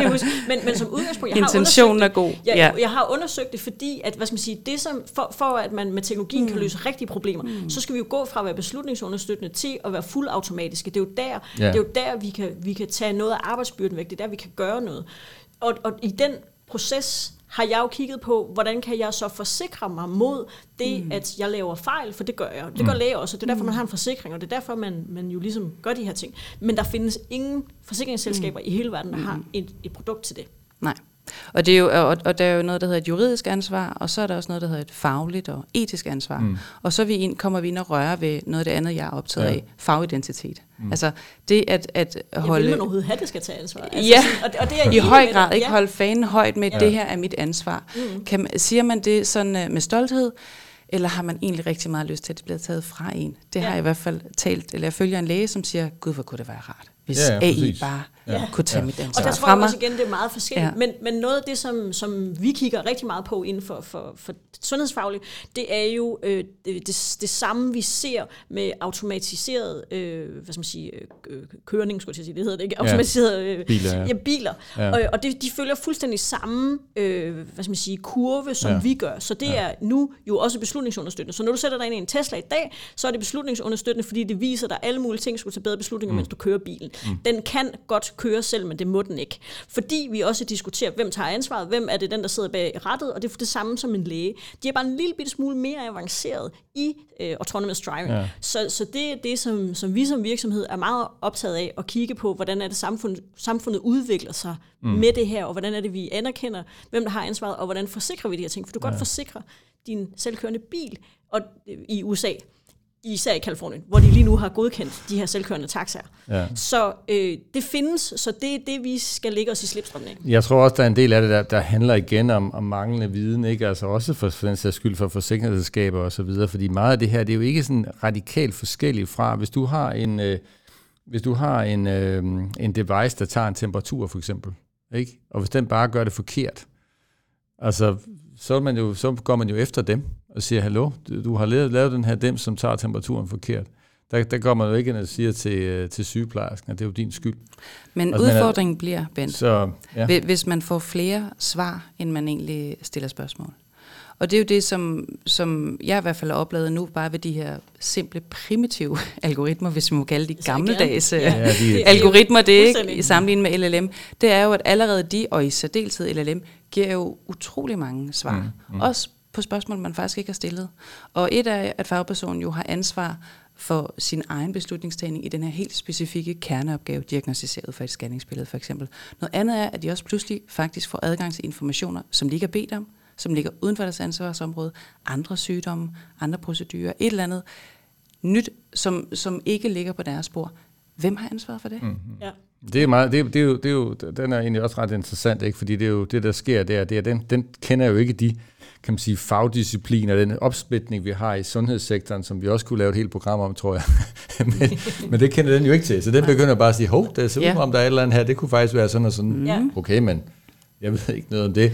men, men som udgangspunkt, jeg har Intentionen undersøgt er god, det. Jeg, ja. jeg har undersøgt det, fordi at, hvad skal man sige, det som, for, for at man med teknologien mm. kan løse rigtige problemer, mm. så skal vi jo gå fra at være beslutningsunderstøttende til at være fuldautomatiske. Det er jo der, Ja. det er jo der vi, kan, vi kan tage noget af arbejdsbyrden væk. Det er der, vi kan gøre noget. Og, og i den proces har jeg jo kigget på, hvordan kan jeg så forsikre mig mod det, mm. at jeg laver fejl, for det gør jeg. Det gør læger også, og det er derfor, man har en forsikring, og det er derfor, man, man jo ligesom gør de her ting. Men der findes ingen forsikringsselskaber mm. i hele verden, der har et, et produkt til det. Nej, Og, det er jo, og, og der er jo noget, der hedder et juridisk ansvar, og så er der også noget, der hedder et fagligt og etisk ansvar. Mm. Og så vi ind, kommer vi ind og rører ved noget af det andet, jeg er optaget ja. af, fagidentitet. Mm. Altså det at, at holde... Ja, vil man overhovedet have, det skal tage ansvar? Altså, ja, sådan, og, og det er i høj grad. Ikke ja. holde fanen højt med, ja. det her er mit ansvar. Mm. Kan, siger man det sådan uh, med stolthed, eller har man egentlig rigtig meget lyst til, at det bliver taget fra en? Det ja. har jeg i hvert fald talt, eller jeg følger en læge, som siger, gud, hvor kunne det være rart, hvis ja, ja, AI præcis. bare ja. kunne tage ja. mit ansvar Og der tror jeg også igen, det er meget forskelligt. Ja. Men, men noget af det, som, som vi kigger rigtig meget på inden for, for, for sundhedsfagligt, det er jo øh, det, det, det samme, vi ser med automatiseret øh, hvad skal man sige, øh, kørning, skulle jeg sige, det hedder det ikke, automatiseret øh, biler, ja. Ja, biler. Ja. Og, og det, de følger fuldstændig samme øh, hvad skal man sige, kurve, som ja. vi gør. Så det ja. er nu jo også beslutningsunderstøttende. Så når du sætter dig ind i en Tesla i dag, så er det beslutningsunderstøttende, fordi det viser dig alle mulige ting, du skal tage bedre beslutninger, mm. mens du kører bilen. Mm. Den kan godt køre selv, men det må den ikke. Fordi vi også diskuterer, hvem tager ansvaret, hvem er det den, der sidder bag rattet, og det er det samme som en læge. De er bare en lille bitte smule mere avanceret i uh, autonomous driving. Ja. Så, så det er det, som, som vi som virksomhed er meget optaget af, at kigge på, hvordan er det samfund, samfundet udvikler sig mm. med det her, og hvordan er det, vi anerkender, hvem der har ansvaret, og hvordan forsikrer vi de her ting. For du kan ja. godt forsikre din selvkørende bil og, i USA, især i Kalifornien, hvor de lige nu har godkendt de her selvkørende taxaer. Ja. Så øh, det findes, så det er det, vi skal lægge os i slipstrømmen af. Jeg tror også, der er en del af det, der, der handler igen om, om manglende viden, ikke? altså også for, for den sags skyld for forsikringsselskaber og så videre, fordi meget af det her, det er jo ikke sådan radikalt forskelligt fra, hvis du har en, øh, hvis du har en, øh, en device, der tager en temperatur for eksempel, ikke? og hvis den bare gør det forkert, altså så, man jo, så går man jo efter dem og siger, hallo, du, har lavet, lavet den her dem, som tager temperaturen forkert. Der, der går man jo ikke ind og siger til, øh, til sygeplejersken, at det er jo din skyld. Men altså, udfordringen er, bliver, Bent, så, ja. hvis man får flere svar, end man egentlig stiller spørgsmål. Og det er jo det, som, som jeg i hvert fald har oplevet nu, bare ved de her simple, primitive algoritmer, hvis vi må kalde de gammeldags ja, ja, de, algoritmer, det er ikke i sammenligning med LLM, det er jo, at allerede de, og i særdeleshed LLM, giver jo utrolig mange svar. Mm, mm. Også på spørgsmål, man faktisk ikke har stillet. Og et er, at fagpersonen jo har ansvar for sin egen beslutningstagning i den her helt specifikke kerneopgave, diagnostiseret for et scanningsbillede for eksempel. Noget andet er, at de også pludselig faktisk får adgang til informationer, som de ikke har bedt om, som ligger uden for deres ansvarsområde, andre sygdomme, andre procedurer, et eller andet nyt, som, som ikke ligger på deres spor. Hvem har ansvaret for det? Mm-hmm. Ja. Det er, meget, det, er, det, er jo, det er jo, den er egentlig også ret interessant, ikke? fordi det er jo det, der sker der, det er, den, den kender jo ikke de kan man sige, fagdiscipliner, den opsplitning, vi har i sundhedssektoren, som vi også kunne lave et helt program om, tror jeg. men, men det kender den jo ikke til, så den begynder bare at sige, hov, det ser ud ja. om der er et eller andet her, det kunne faktisk være sådan og sådan. Mm. Okay, men jeg ved ikke noget om det.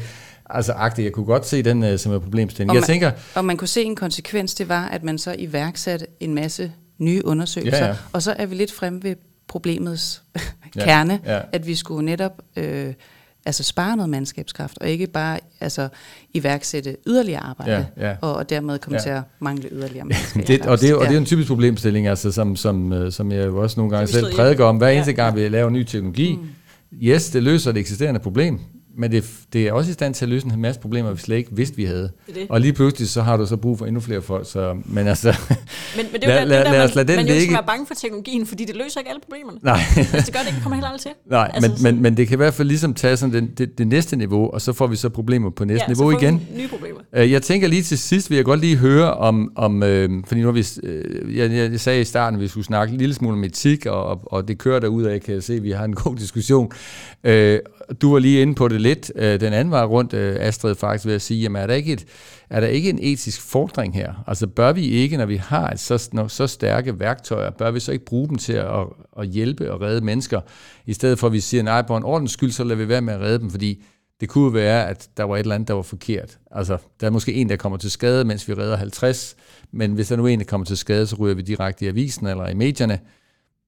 Altså agtigt, jeg kunne godt se den uh, som er problemstilling. Og jeg man, tænker, og man kunne se en konsekvens, det var, at man så iværksatte en masse nye undersøgelser, ja, ja. og så er vi lidt frem ved problemets kerne, ja, ja. at vi skulle netop øh, altså spare noget mandskabskraft, og ikke bare altså, iværksætte yderligere arbejde, ja, ja. Og, og dermed komme ja. til at mangle yderligere mandskab. det, og, det, og det er en typisk problemstilling, altså, som, som, øh, som jeg jo også nogle gange selv prædiker om. Hver eneste ja. gang vi laver ny teknologi, mm. yes, det løser det eksisterende problem, men det, det er også i stand til at løse en masse problemer, vi slet ikke vidste, vi havde. Det det. Og lige pludselig, så har du så brug for endnu flere folk. Så, men altså, men, men det er jo lad, der, lad, os lade den man, man jo skal være bange for teknologien, fordi det løser ikke alle problemerne. Nej. altså, det gør det ikke, kommer heller aldrig til. Nej, altså, men, men, men det kan i hvert fald ligesom tage sådan den, det, det næste niveau, og så får vi så problemer på næste ja, niveau igen. nye problemer. Uh, jeg tænker lige til sidst, vil jeg godt lige høre om, om øh, fordi nu har vi, øh, jeg, jeg, sagde i starten, at vi skulle snakke en lille smule om etik, og, og, og det kører derud af, kan jeg se, at vi har en god diskussion. Øh, du var lige inde på det lidt, øh, den anden vej rundt, øh, Astrid, faktisk ved at sige, jamen er der, ikke et, er der ikke en etisk fordring her? Altså bør vi ikke, når vi har et så, når, så stærke værktøjer, bør vi så ikke bruge dem til at, at hjælpe og redde mennesker, i stedet for at vi siger, nej, på en ordens skyld, så lader vi være med at redde dem, fordi det kunne være, at der var et eller andet, der var forkert. Altså, der er måske en, der kommer til skade, mens vi redder 50, men hvis der nu er en, der kommer til skade, så ryger vi direkte i avisen eller i medierne,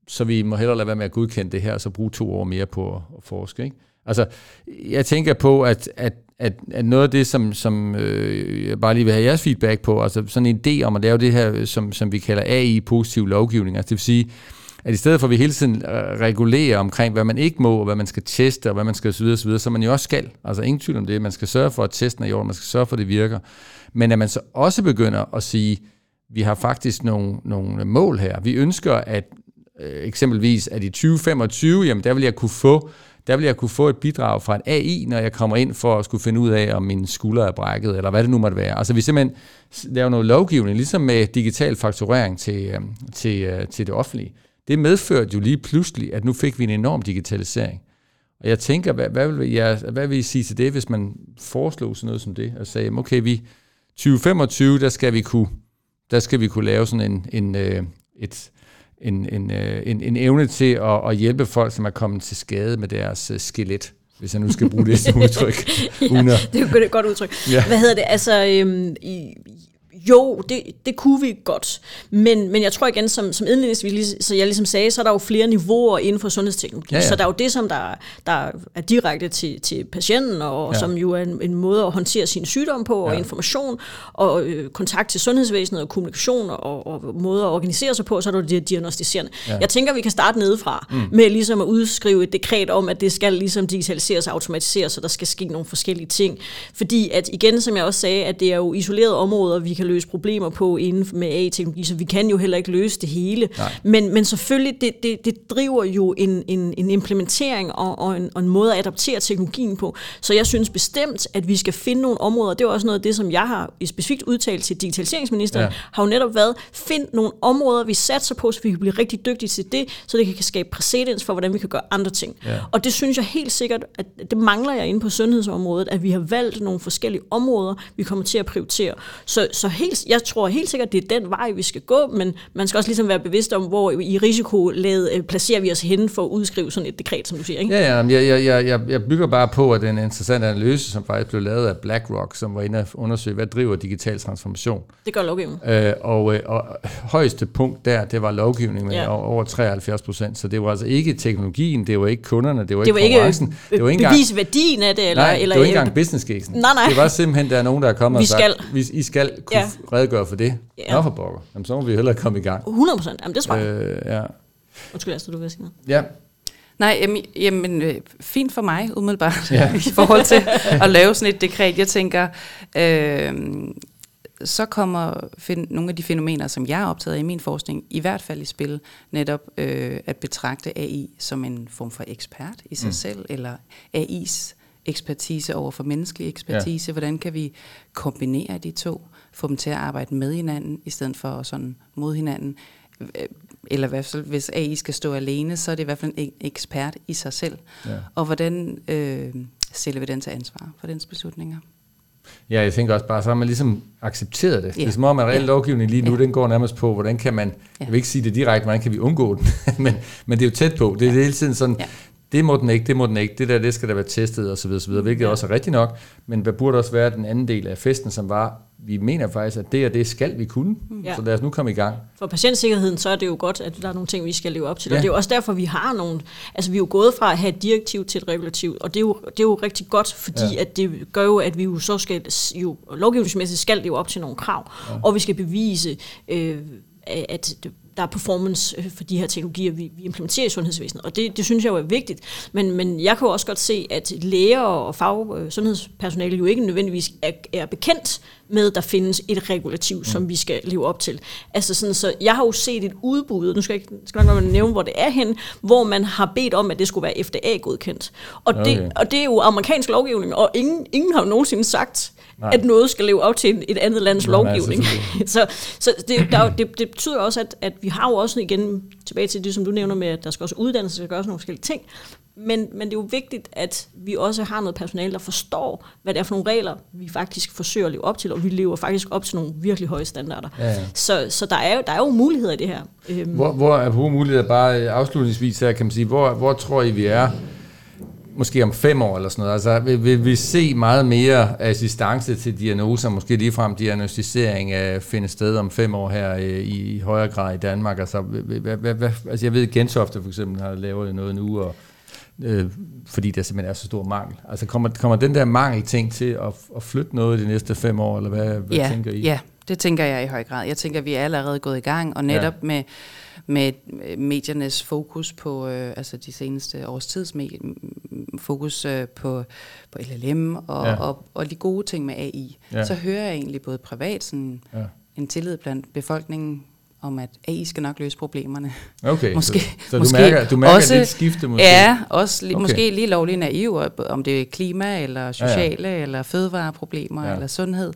så vi må hellere lade være med at godkende det her, og så bruge to år mere på at forske. Ikke? Altså, jeg tænker på, at, at, at, at noget af det, som, som øh, jeg bare lige vil have jeres feedback på, altså sådan en idé om at lave det her, som, som vi kalder AI-positiv lovgivning, altså det vil sige, at i stedet for at vi hele tiden øh, regulerer omkring, hvad man ikke må, og hvad man skal teste, og hvad man skal osv., osv., så man jo også skal. Altså ingen tvivl om det. Man skal sørge for, at testen er i orden, man skal sørge for, at det virker. Men at man så også begynder at sige, vi har faktisk nogle, nogle mål her. Vi ønsker, at øh, eksempelvis, at i 2025, jamen der vil jeg kunne få der vil jeg kunne få et bidrag fra en AI, når jeg kommer ind for at skulle finde ud af, om min skulder er brækket, eller hvad det nu måtte være. Altså vi simpelthen laver noget lovgivning, ligesom med digital fakturering til, øh, til, øh, til det offentlige. Det medførte jo lige pludselig, at nu fik vi en enorm digitalisering. Og jeg tænker, hvad, hvad, vil, jeg, hvad vil I sige til det, hvis man foreslog sådan noget som det, og sagde, okay, vi 2025, der skal vi kunne, der skal vi kunne lave sådan en, en, øh, et, en, en, øh, en, en evne til at, at hjælpe folk, som er kommet til skade med deres øh, skelet hvis jeg nu skal bruge det som udtryk. ja, det er jo et godt udtryk. Ja. Hvad hedder det? Altså, øhm, i, jo, det, det kunne vi godt. Men, men jeg tror igen, som, som indledningsvis, så jeg ligesom sagde, så er der jo flere niveauer inden for sundhedsteknologi. Ja, ja. Så der er jo det, som der, der er direkte til, til patienten, og ja. som jo er en, en måde at håndtere sin sygdom på, og ja. information, og øh, kontakt til sundhedsvæsenet, og kommunikation, og, og måder at organisere sig på, så er der det diagnostiserende. Ja. Jeg tænker, vi kan starte nedefra, mm. med ligesom at udskrive et dekret om, at det skal ligesom digitaliseres og automatiseres, så der skal ske nogle forskellige ting. Fordi at igen, som jeg også sagde, at det er jo isolerede områder, vi kan løse problemer på inden med AI-teknologi, så vi kan jo heller ikke løse det hele. Men, men selvfølgelig, det, det, det driver jo en, en, en implementering og, og, en, og en måde at adaptere teknologien på. Så jeg synes bestemt, at vi skal finde nogle områder, det er også noget af det, som jeg har specifikt udtalt til digitaliseringsministeren, ja. har jo netop været, find nogle områder, vi satser på, så vi kan blive rigtig dygtige til det, så det kan skabe præcedens for, hvordan vi kan gøre andre ting. Ja. Og det synes jeg helt sikkert, at det mangler jeg inde på sundhedsområdet, at vi har valgt nogle forskellige områder, vi kommer til at prioritere. Så, så helt, jeg tror helt sikkert, det er den vej, vi skal gå, men man skal også ligesom være bevidst om, hvor i risikolaget øh, placerer vi os henne for at udskrive sådan et dekret, som du siger. Ikke? Ja, ja jeg, jeg, jeg, jeg bygger bare på, at den interessante analyse, som faktisk blev lavet af BlackRock, som var inde og undersøge, hvad driver digital transformation. Det gør lovgivning. Øh, og, øh, og højeste punkt der, det var lovgivning med ja. over 73 procent, så det var altså ikke teknologien, det var ikke kunderne, det var det ikke konkurrencen. Det var ikke bevise værdien af det, eller, nej, eller, det var ikke engang business casen. Nej, nej. Det var simpelthen, der er nogen, der er kommet vi og sagt, skal. I skal kunne ja. Redegøre for det. Ja. Nå for bokker. Jamen, så må vi hellere komme i gang. 100 procent. Jamen, det tror jeg. Øh, ja. Undskyld, Astrid, du vil sige noget. Ja. Nej, jamen, jamen øh, fint for mig umiddelbart ja. i forhold til at lave sådan et dekret. Jeg tænker, øh, så kommer find, nogle af de fænomener, som jeg er optaget af i min forskning, i hvert fald i spil, netop øh, at betragte AI som en form for ekspert i sig mm. selv, eller AI's ekspertise over for menneskelig ekspertise. Ja. Hvordan kan vi kombinere de to? Få dem til at arbejde med hinanden, i stedet for sådan mod hinanden. Eller i hvert fald, hvis AI skal stå alene, så er det i hvert fald en ekspert i sig selv. Ja. Og hvordan øh, stiller vi den til ansvar for dens beslutninger? Ja, jeg tænker også bare, så har man ligesom accepteret det. Ja. Det er som om, at reel ja. lovgivning lige nu, ja. den går nærmest på, hvordan kan man, ja. jeg vil ikke sige det direkte, hvordan kan vi undgå den, men, men det er jo tæt på. Det er ja. hele tiden sådan, ja det må den ikke, det må den ikke, det der, det skal der være testet osv., osv. hvilket ja. også er rigtigt nok, men der burde også være den anden del af festen, som var, vi mener faktisk, at det og det skal vi kunne, ja. så lad os nu komme i gang. For patientsikkerheden, så er det jo godt, at der er nogle ting, vi skal leve op til, ja. og det er jo også derfor, vi har nogle, altså vi er jo gået fra at have et direktiv til et regulativ, og det er jo, det er jo rigtig godt, fordi ja. at det gør jo, at vi jo så skal, jo lovgivningsmæssigt skal leve op til nogle krav, ja. og vi skal bevise, øh, at der er performance øh, for de her teknologier, vi, vi implementerer i sundhedsvæsenet. Og det, det synes jeg jo er vigtigt. Men, men jeg kan jo også godt se, at læger og fag, sundhedspersonale jo ikke nødvendigvis er, er bekendt med, at der findes et regulativ, mm. som vi skal leve op til. Altså sådan, så jeg har jo set et udbud, nu skal jeg skal nok nævne, hvor det er hen, hvor man har bedt om, at det skulle være FDA-godkendt. Og, okay. det, og det er jo amerikansk lovgivning, og ingen, ingen har jo nogensinde sagt, Nej. at noget skal leve op til et andet lands Nej, lovgivning. så så det, der, det, det betyder også, at, at vi har jo også igen, tilbage til det, som du nævner med, at der skal også uddannelse, der skal også nogle forskellige ting, men, men det er jo vigtigt, at vi også har noget personale, der forstår, hvad det er for nogle regler, vi faktisk forsøger at leve op til, og vi lever faktisk op til nogle virkelig høje standarder. Ja, ja. Så, så der, er jo, der er jo muligheder i det her. Øhm. Hvor, hvor er på muligheder, bare afslutningsvis her, kan man sige, hvor, hvor tror I, vi er måske om fem år eller sådan noget. Altså, vil, vil vi se meget mere assistance til diagnoser, måske ligefrem diagnostisering af finde sted om fem år her i, i højere grad i Danmark? Altså, hvad, hvad, hvad, altså jeg ved, at Gentofte for eksempel har lavet noget nu, og, øh, fordi der simpelthen er så stor mangel. Altså kommer, kommer den der mangel ting til at, at flytte noget de næste fem år, eller hvad, hvad ja, tænker I? Ja, det tænker jeg i høj grad. Jeg tænker, at vi er allerede gået i gang, og netop ja. med med mediernes fokus på, øh, altså de seneste års tids fokus øh, på, på LLM og, ja. og, og de gode ting med AI, ja. så hører jeg egentlig både privat sådan ja. en tillid blandt befolkningen om, at AI skal nok løse problemerne. Okay, måske, så, så måske du mærker, du mærker også, lidt skifte måske? Ja, også Okay. måske lige lovlig naiv, om det er klima, eller sociale, ja, Ja, eller fødevareproblemer, Ja. eller sundhed.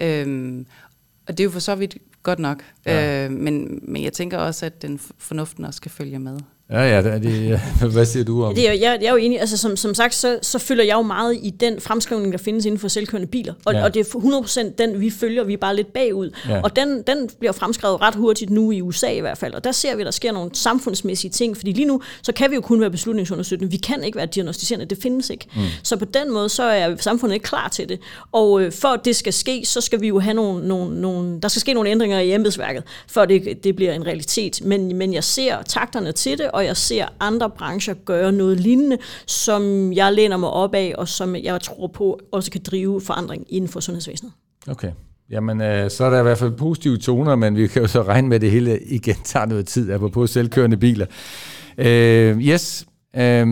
Øhm, og det er jo for så vidt godt nok. Ja. Øh, men, men jeg tænker også, at den fornuften også skal følge med. Ja, ja, det, hvad siger du om Det er, jeg, jeg er jo enig, altså som, som sagt, så, så følger jeg jo meget i den fremskrivning, der findes inden for selvkørende biler. Og, Ja. og det er 100% den, vi følger, vi er bare lidt bagud. Ja. Og den, den bliver fremskrevet ret hurtigt nu i USA i hvert fald. Og der ser vi, at der sker nogle samfundsmæssige ting. Fordi lige nu, så kan vi jo kun være beslutningsunderstøttende. Vi kan ikke være diagnostiserende, det findes ikke. Mm. Så på den måde, så er samfundet ikke klar til det. Og øh, for at det skal ske, så skal vi jo have nogle, nogle, nogle der skal ske nogle ændringer i embedsværket, for det, det bliver en realitet. Men, men jeg ser takterne til det, og jeg ser andre brancher gøre noget lignende, som jeg læner mig op af, og som jeg tror på også kan drive forandring inden for sundhedsvæsenet. Okay. Jamen, øh, så er der i hvert fald positive toner, men vi kan jo så regne med, at det hele igen tager noget tid, apropos selvkørende biler. Øh, yes. Øh,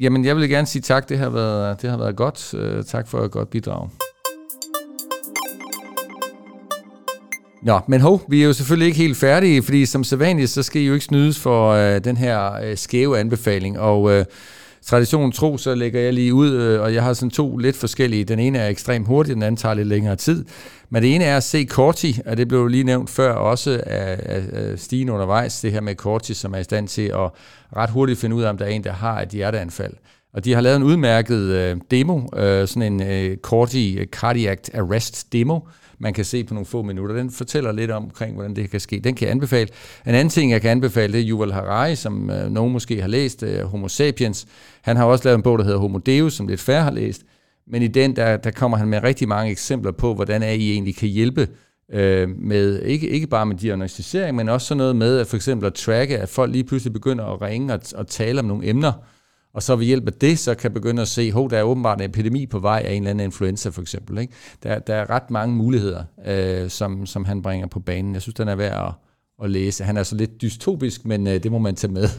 jamen, jeg vil gerne sige tak. Det har været, det har været godt. Øh, tak for et godt bidrag. Nå, men hov, vi er jo selvfølgelig ikke helt færdige, fordi som sædvanligt, så skal I jo ikke snydes for øh, den her øh, skæve anbefaling, og øh, traditionen tro, så lægger jeg lige ud, øh, og jeg har sådan to lidt forskellige. Den ene er ekstremt hurtig, den anden tager lidt længere tid. Men det ene er at se Corti, og det blev lige nævnt før også af, af, af Stine undervejs, det her med Corti, som er i stand til at ret hurtigt finde ud af, om der er en, der har et hjerteanfald. Og de har lavet en udmærket øh, demo, øh, sådan en øh, Corti Cardiac Arrest demo, man kan se på nogle få minutter. Den fortæller lidt omkring, hvordan det kan ske. Den kan jeg anbefale. En anden ting, jeg kan anbefale, det er Yuval Harari, som øh, nogen måske har læst, øh, Homo Sapiens. Han har også lavet en bog, der hedder Homo Deus, som lidt færre har læst. Men i den, der, der kommer han med rigtig mange eksempler på, hvordan AI egentlig kan hjælpe øh, med, ikke, ikke bare med diagnostisering, men også sådan noget med at for eksempel at tracke, at folk lige pludselig begynder at ringe og, og tale om nogle emner, og så ved hjælp af det, så kan begynde at se, at der er åbenbart en epidemi på vej af en eller anden influenza for eksempel. Ikke? Der, der er ret mange muligheder, øh, som, som han bringer på banen. Jeg synes, den er værd at, at læse. Han er så lidt dystopisk, men øh, det må man tage med.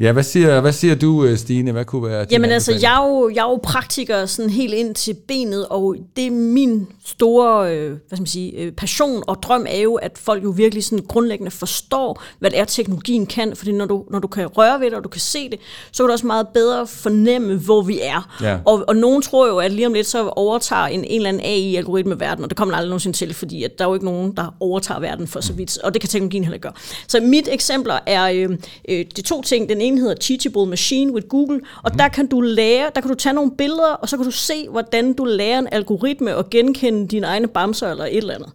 ja, hvad siger, hvad siger du, øh, Stine? Hvad kunne være Jamen altså, jeg er, jo, jeg er jo praktiker sådan helt ind til benet, og det er min store øh, hvad skal man sige, øh, passion og drøm er jo, at folk jo virkelig sådan grundlæggende forstår, hvad det er, teknologien kan. Fordi når du, når du kan røre ved det, og du kan se det, så kan du også meget bedre fornemme, hvor vi er. Ja. Og, og nogen tror jo, at lige om lidt, så overtager en, en eller anden AI-algoritme verden, og det kommer aldrig nogensinde til, fordi at der er jo ikke nogen, der overtager verden for så vidt, og det kan teknologien heller ikke gøre. Så mit eksempler er øh, øh, de to ting. Den ene hedder Teachable Machine with Google, og mm. der kan du lære, der kan du tage nogle billeder, og så kan du se, hvordan du lærer en algoritme at genkende dine egne bamser eller et eller andet.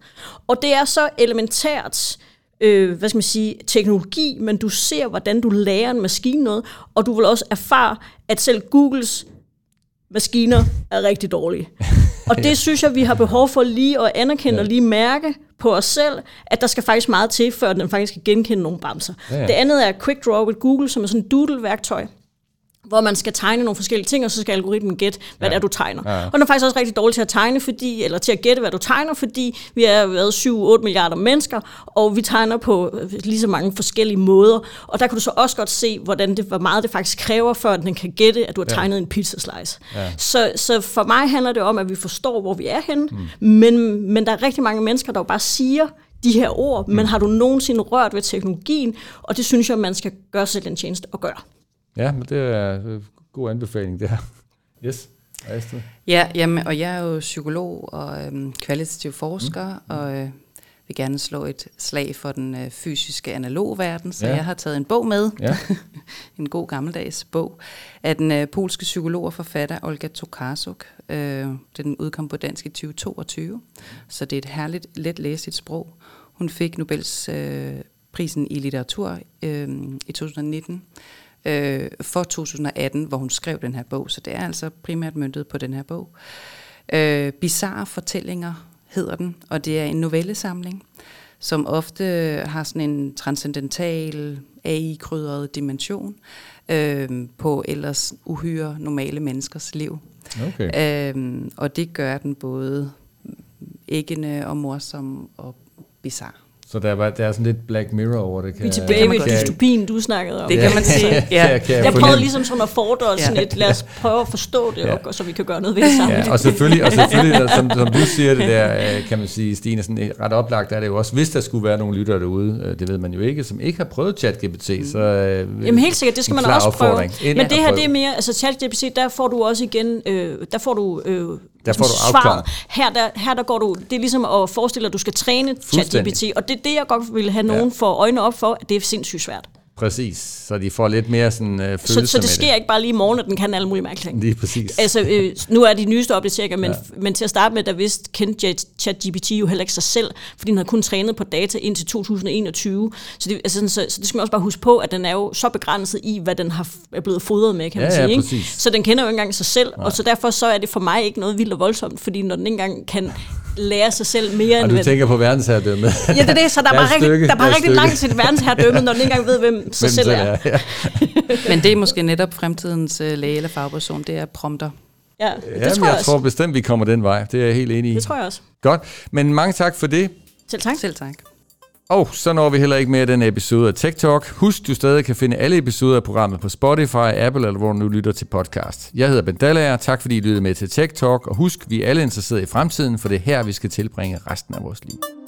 Og det er så elementært, øh, hvad skal man sige, teknologi, men du ser, hvordan du lærer en maskine noget, og du vil også erfare, at selv Googles maskiner er rigtig dårlige. Og det synes jeg, vi har behov for lige at anerkende ja. og lige mærke på os selv, at der skal faktisk meget til, før den faktisk kan genkende nogle bamser. Ja, Ja, ja. Det andet er Quick Draw with Google, som er sådan et doodle-værktøj, hvor man skal tegne nogle forskellige ting, og så skal algoritmen gætte, hvad Ja. det er, du tegner. Ja. Og den er faktisk også rigtig dårlig til at tegne, fordi, eller til at gætte, hvad du tegner, fordi vi er været 7-8 milliarder mennesker, og vi tegner på øh, lige så mange forskellige måder. Og der kan du så også godt se, hvordan det, hvor meget det faktisk kræver, før den kan gætte, at du har Ja. tegnet en pizza slice. Ja. Så, så for mig handler det om, at vi forstår, hvor vi er henne, mm. men, men der er rigtig mange mennesker, der jo bare siger de her ord, mm. men har du nogensinde rørt ved teknologien, og det synes jeg, man skal gøre sig selv en tjeneste at gøre. Ja, men det er en god anbefaling, det her. Yes. Astrid. Ja, jamen, og jeg er jo psykolog og øhm, kvalitativ forsker, mm. og øh, vil gerne slå et slag for den øh, fysiske analog verden, så ja. jeg har taget en bog med, Ja. en god gammeldags bog, af den øh, polske psykolog og forfatter Olga Tokarczuk. Øh, den udkom på dansk i 2022, så det er et herligt, let læseligt sprog. Hun fik Nobels øh, prisen i litteratur øh, i 2019 øh, for 2018, hvor hun skrev den her bog, så det er altså primært møntet på den her bog. Øh, Bizarre fortællinger hedder den, og det er en novellesamling, som ofte har sådan en transcendental, AI-krydret dimension øh, på ellers uhyre normale menneskers liv. Okay. Øh, og det gør den både æggende og morsom og bizarre. Så der, var, der er sådan lidt Black Mirror over det. Kan, Vi er tilbage ved dystopien, du snakkede om. Det kan man sige. Ja. Ja. Kan, kan Jeg prøvede fornemme. ligesom sådan at fordre sådan Ja. et, lad os prøve at forstå det, Ja. og, så vi kan gøre noget ved det sammen. Ja, og selvfølgelig, og selvfølgelig der, som, som du siger det der, øh, kan man sige, Stine, sådan øh, ret oplagt er det jo også, hvis der skulle være nogle lyttere derude, øh, det ved man jo ikke, som ikke har prøvet ChatGPT, så... øh, Jamen helt sikkert, det skal man også prøve. Men det her, det er mere, altså ChatGPT, der får du også igen, øh, der får du... Øh, Der får du afklaret. Her der, her der går du, det er ligesom at forestille dig, at du skal træne. ChatGPT, og det er det, jeg godt vil have nogen ja. for øjnene op for, at det er sindssygt svært. Præcis, så de får lidt mere sådan øh, følelser Så, så det sker ikke bare lige i morgen, at den kan alle mulige mærkelige ting. Lige præcis. Altså, øh, nu er de nyeste opdateringer, men, Ja. men til at starte med, der vidste kendte ChatGPT jo heller ikke sig selv, fordi den havde kun trænet på data indtil 2021. Så det, altså, så, så det skal man også bare huske på, at den er jo så begrænset i, hvad den har, er blevet fodret med, kan man Ja, ja, sige. Ikke? Så den kender jo ikke engang sig selv, Nej. og så derfor så er det for mig ikke noget vildt og voldsomt, fordi når den ikke engang kan lære sig selv mere Og end... du hvad- tænker på verdensherredømme. Ja, det er det, så der er Der er bare et rigtig, stykke, der er er rigtig langt til verdensherredømme, når den ikke engang ved, hvem sig Hvem selv er. Ja. Men det er måske netop fremtidens øh, læge eller fagperson, det er prompter. Ja, det Jamen, tror jeg, jeg også. tror bestemt, vi kommer den vej. Det er jeg helt enig i. Det tror jeg også. Godt, men mange tak for det. Selv tak. Selv tak. Og så når vi heller ikke mere den episode af Tech Talk. Husk, du stadig kan finde alle episoder af programmet på Spotify, Apple eller hvor du nu lytter til podcast. Jeg hedder Ben Dallager. Tak fordi I lyttede med til Tech Talk. Og husk, vi er alle interesserede i fremtiden, for det er her, vi skal tilbringe resten af vores liv.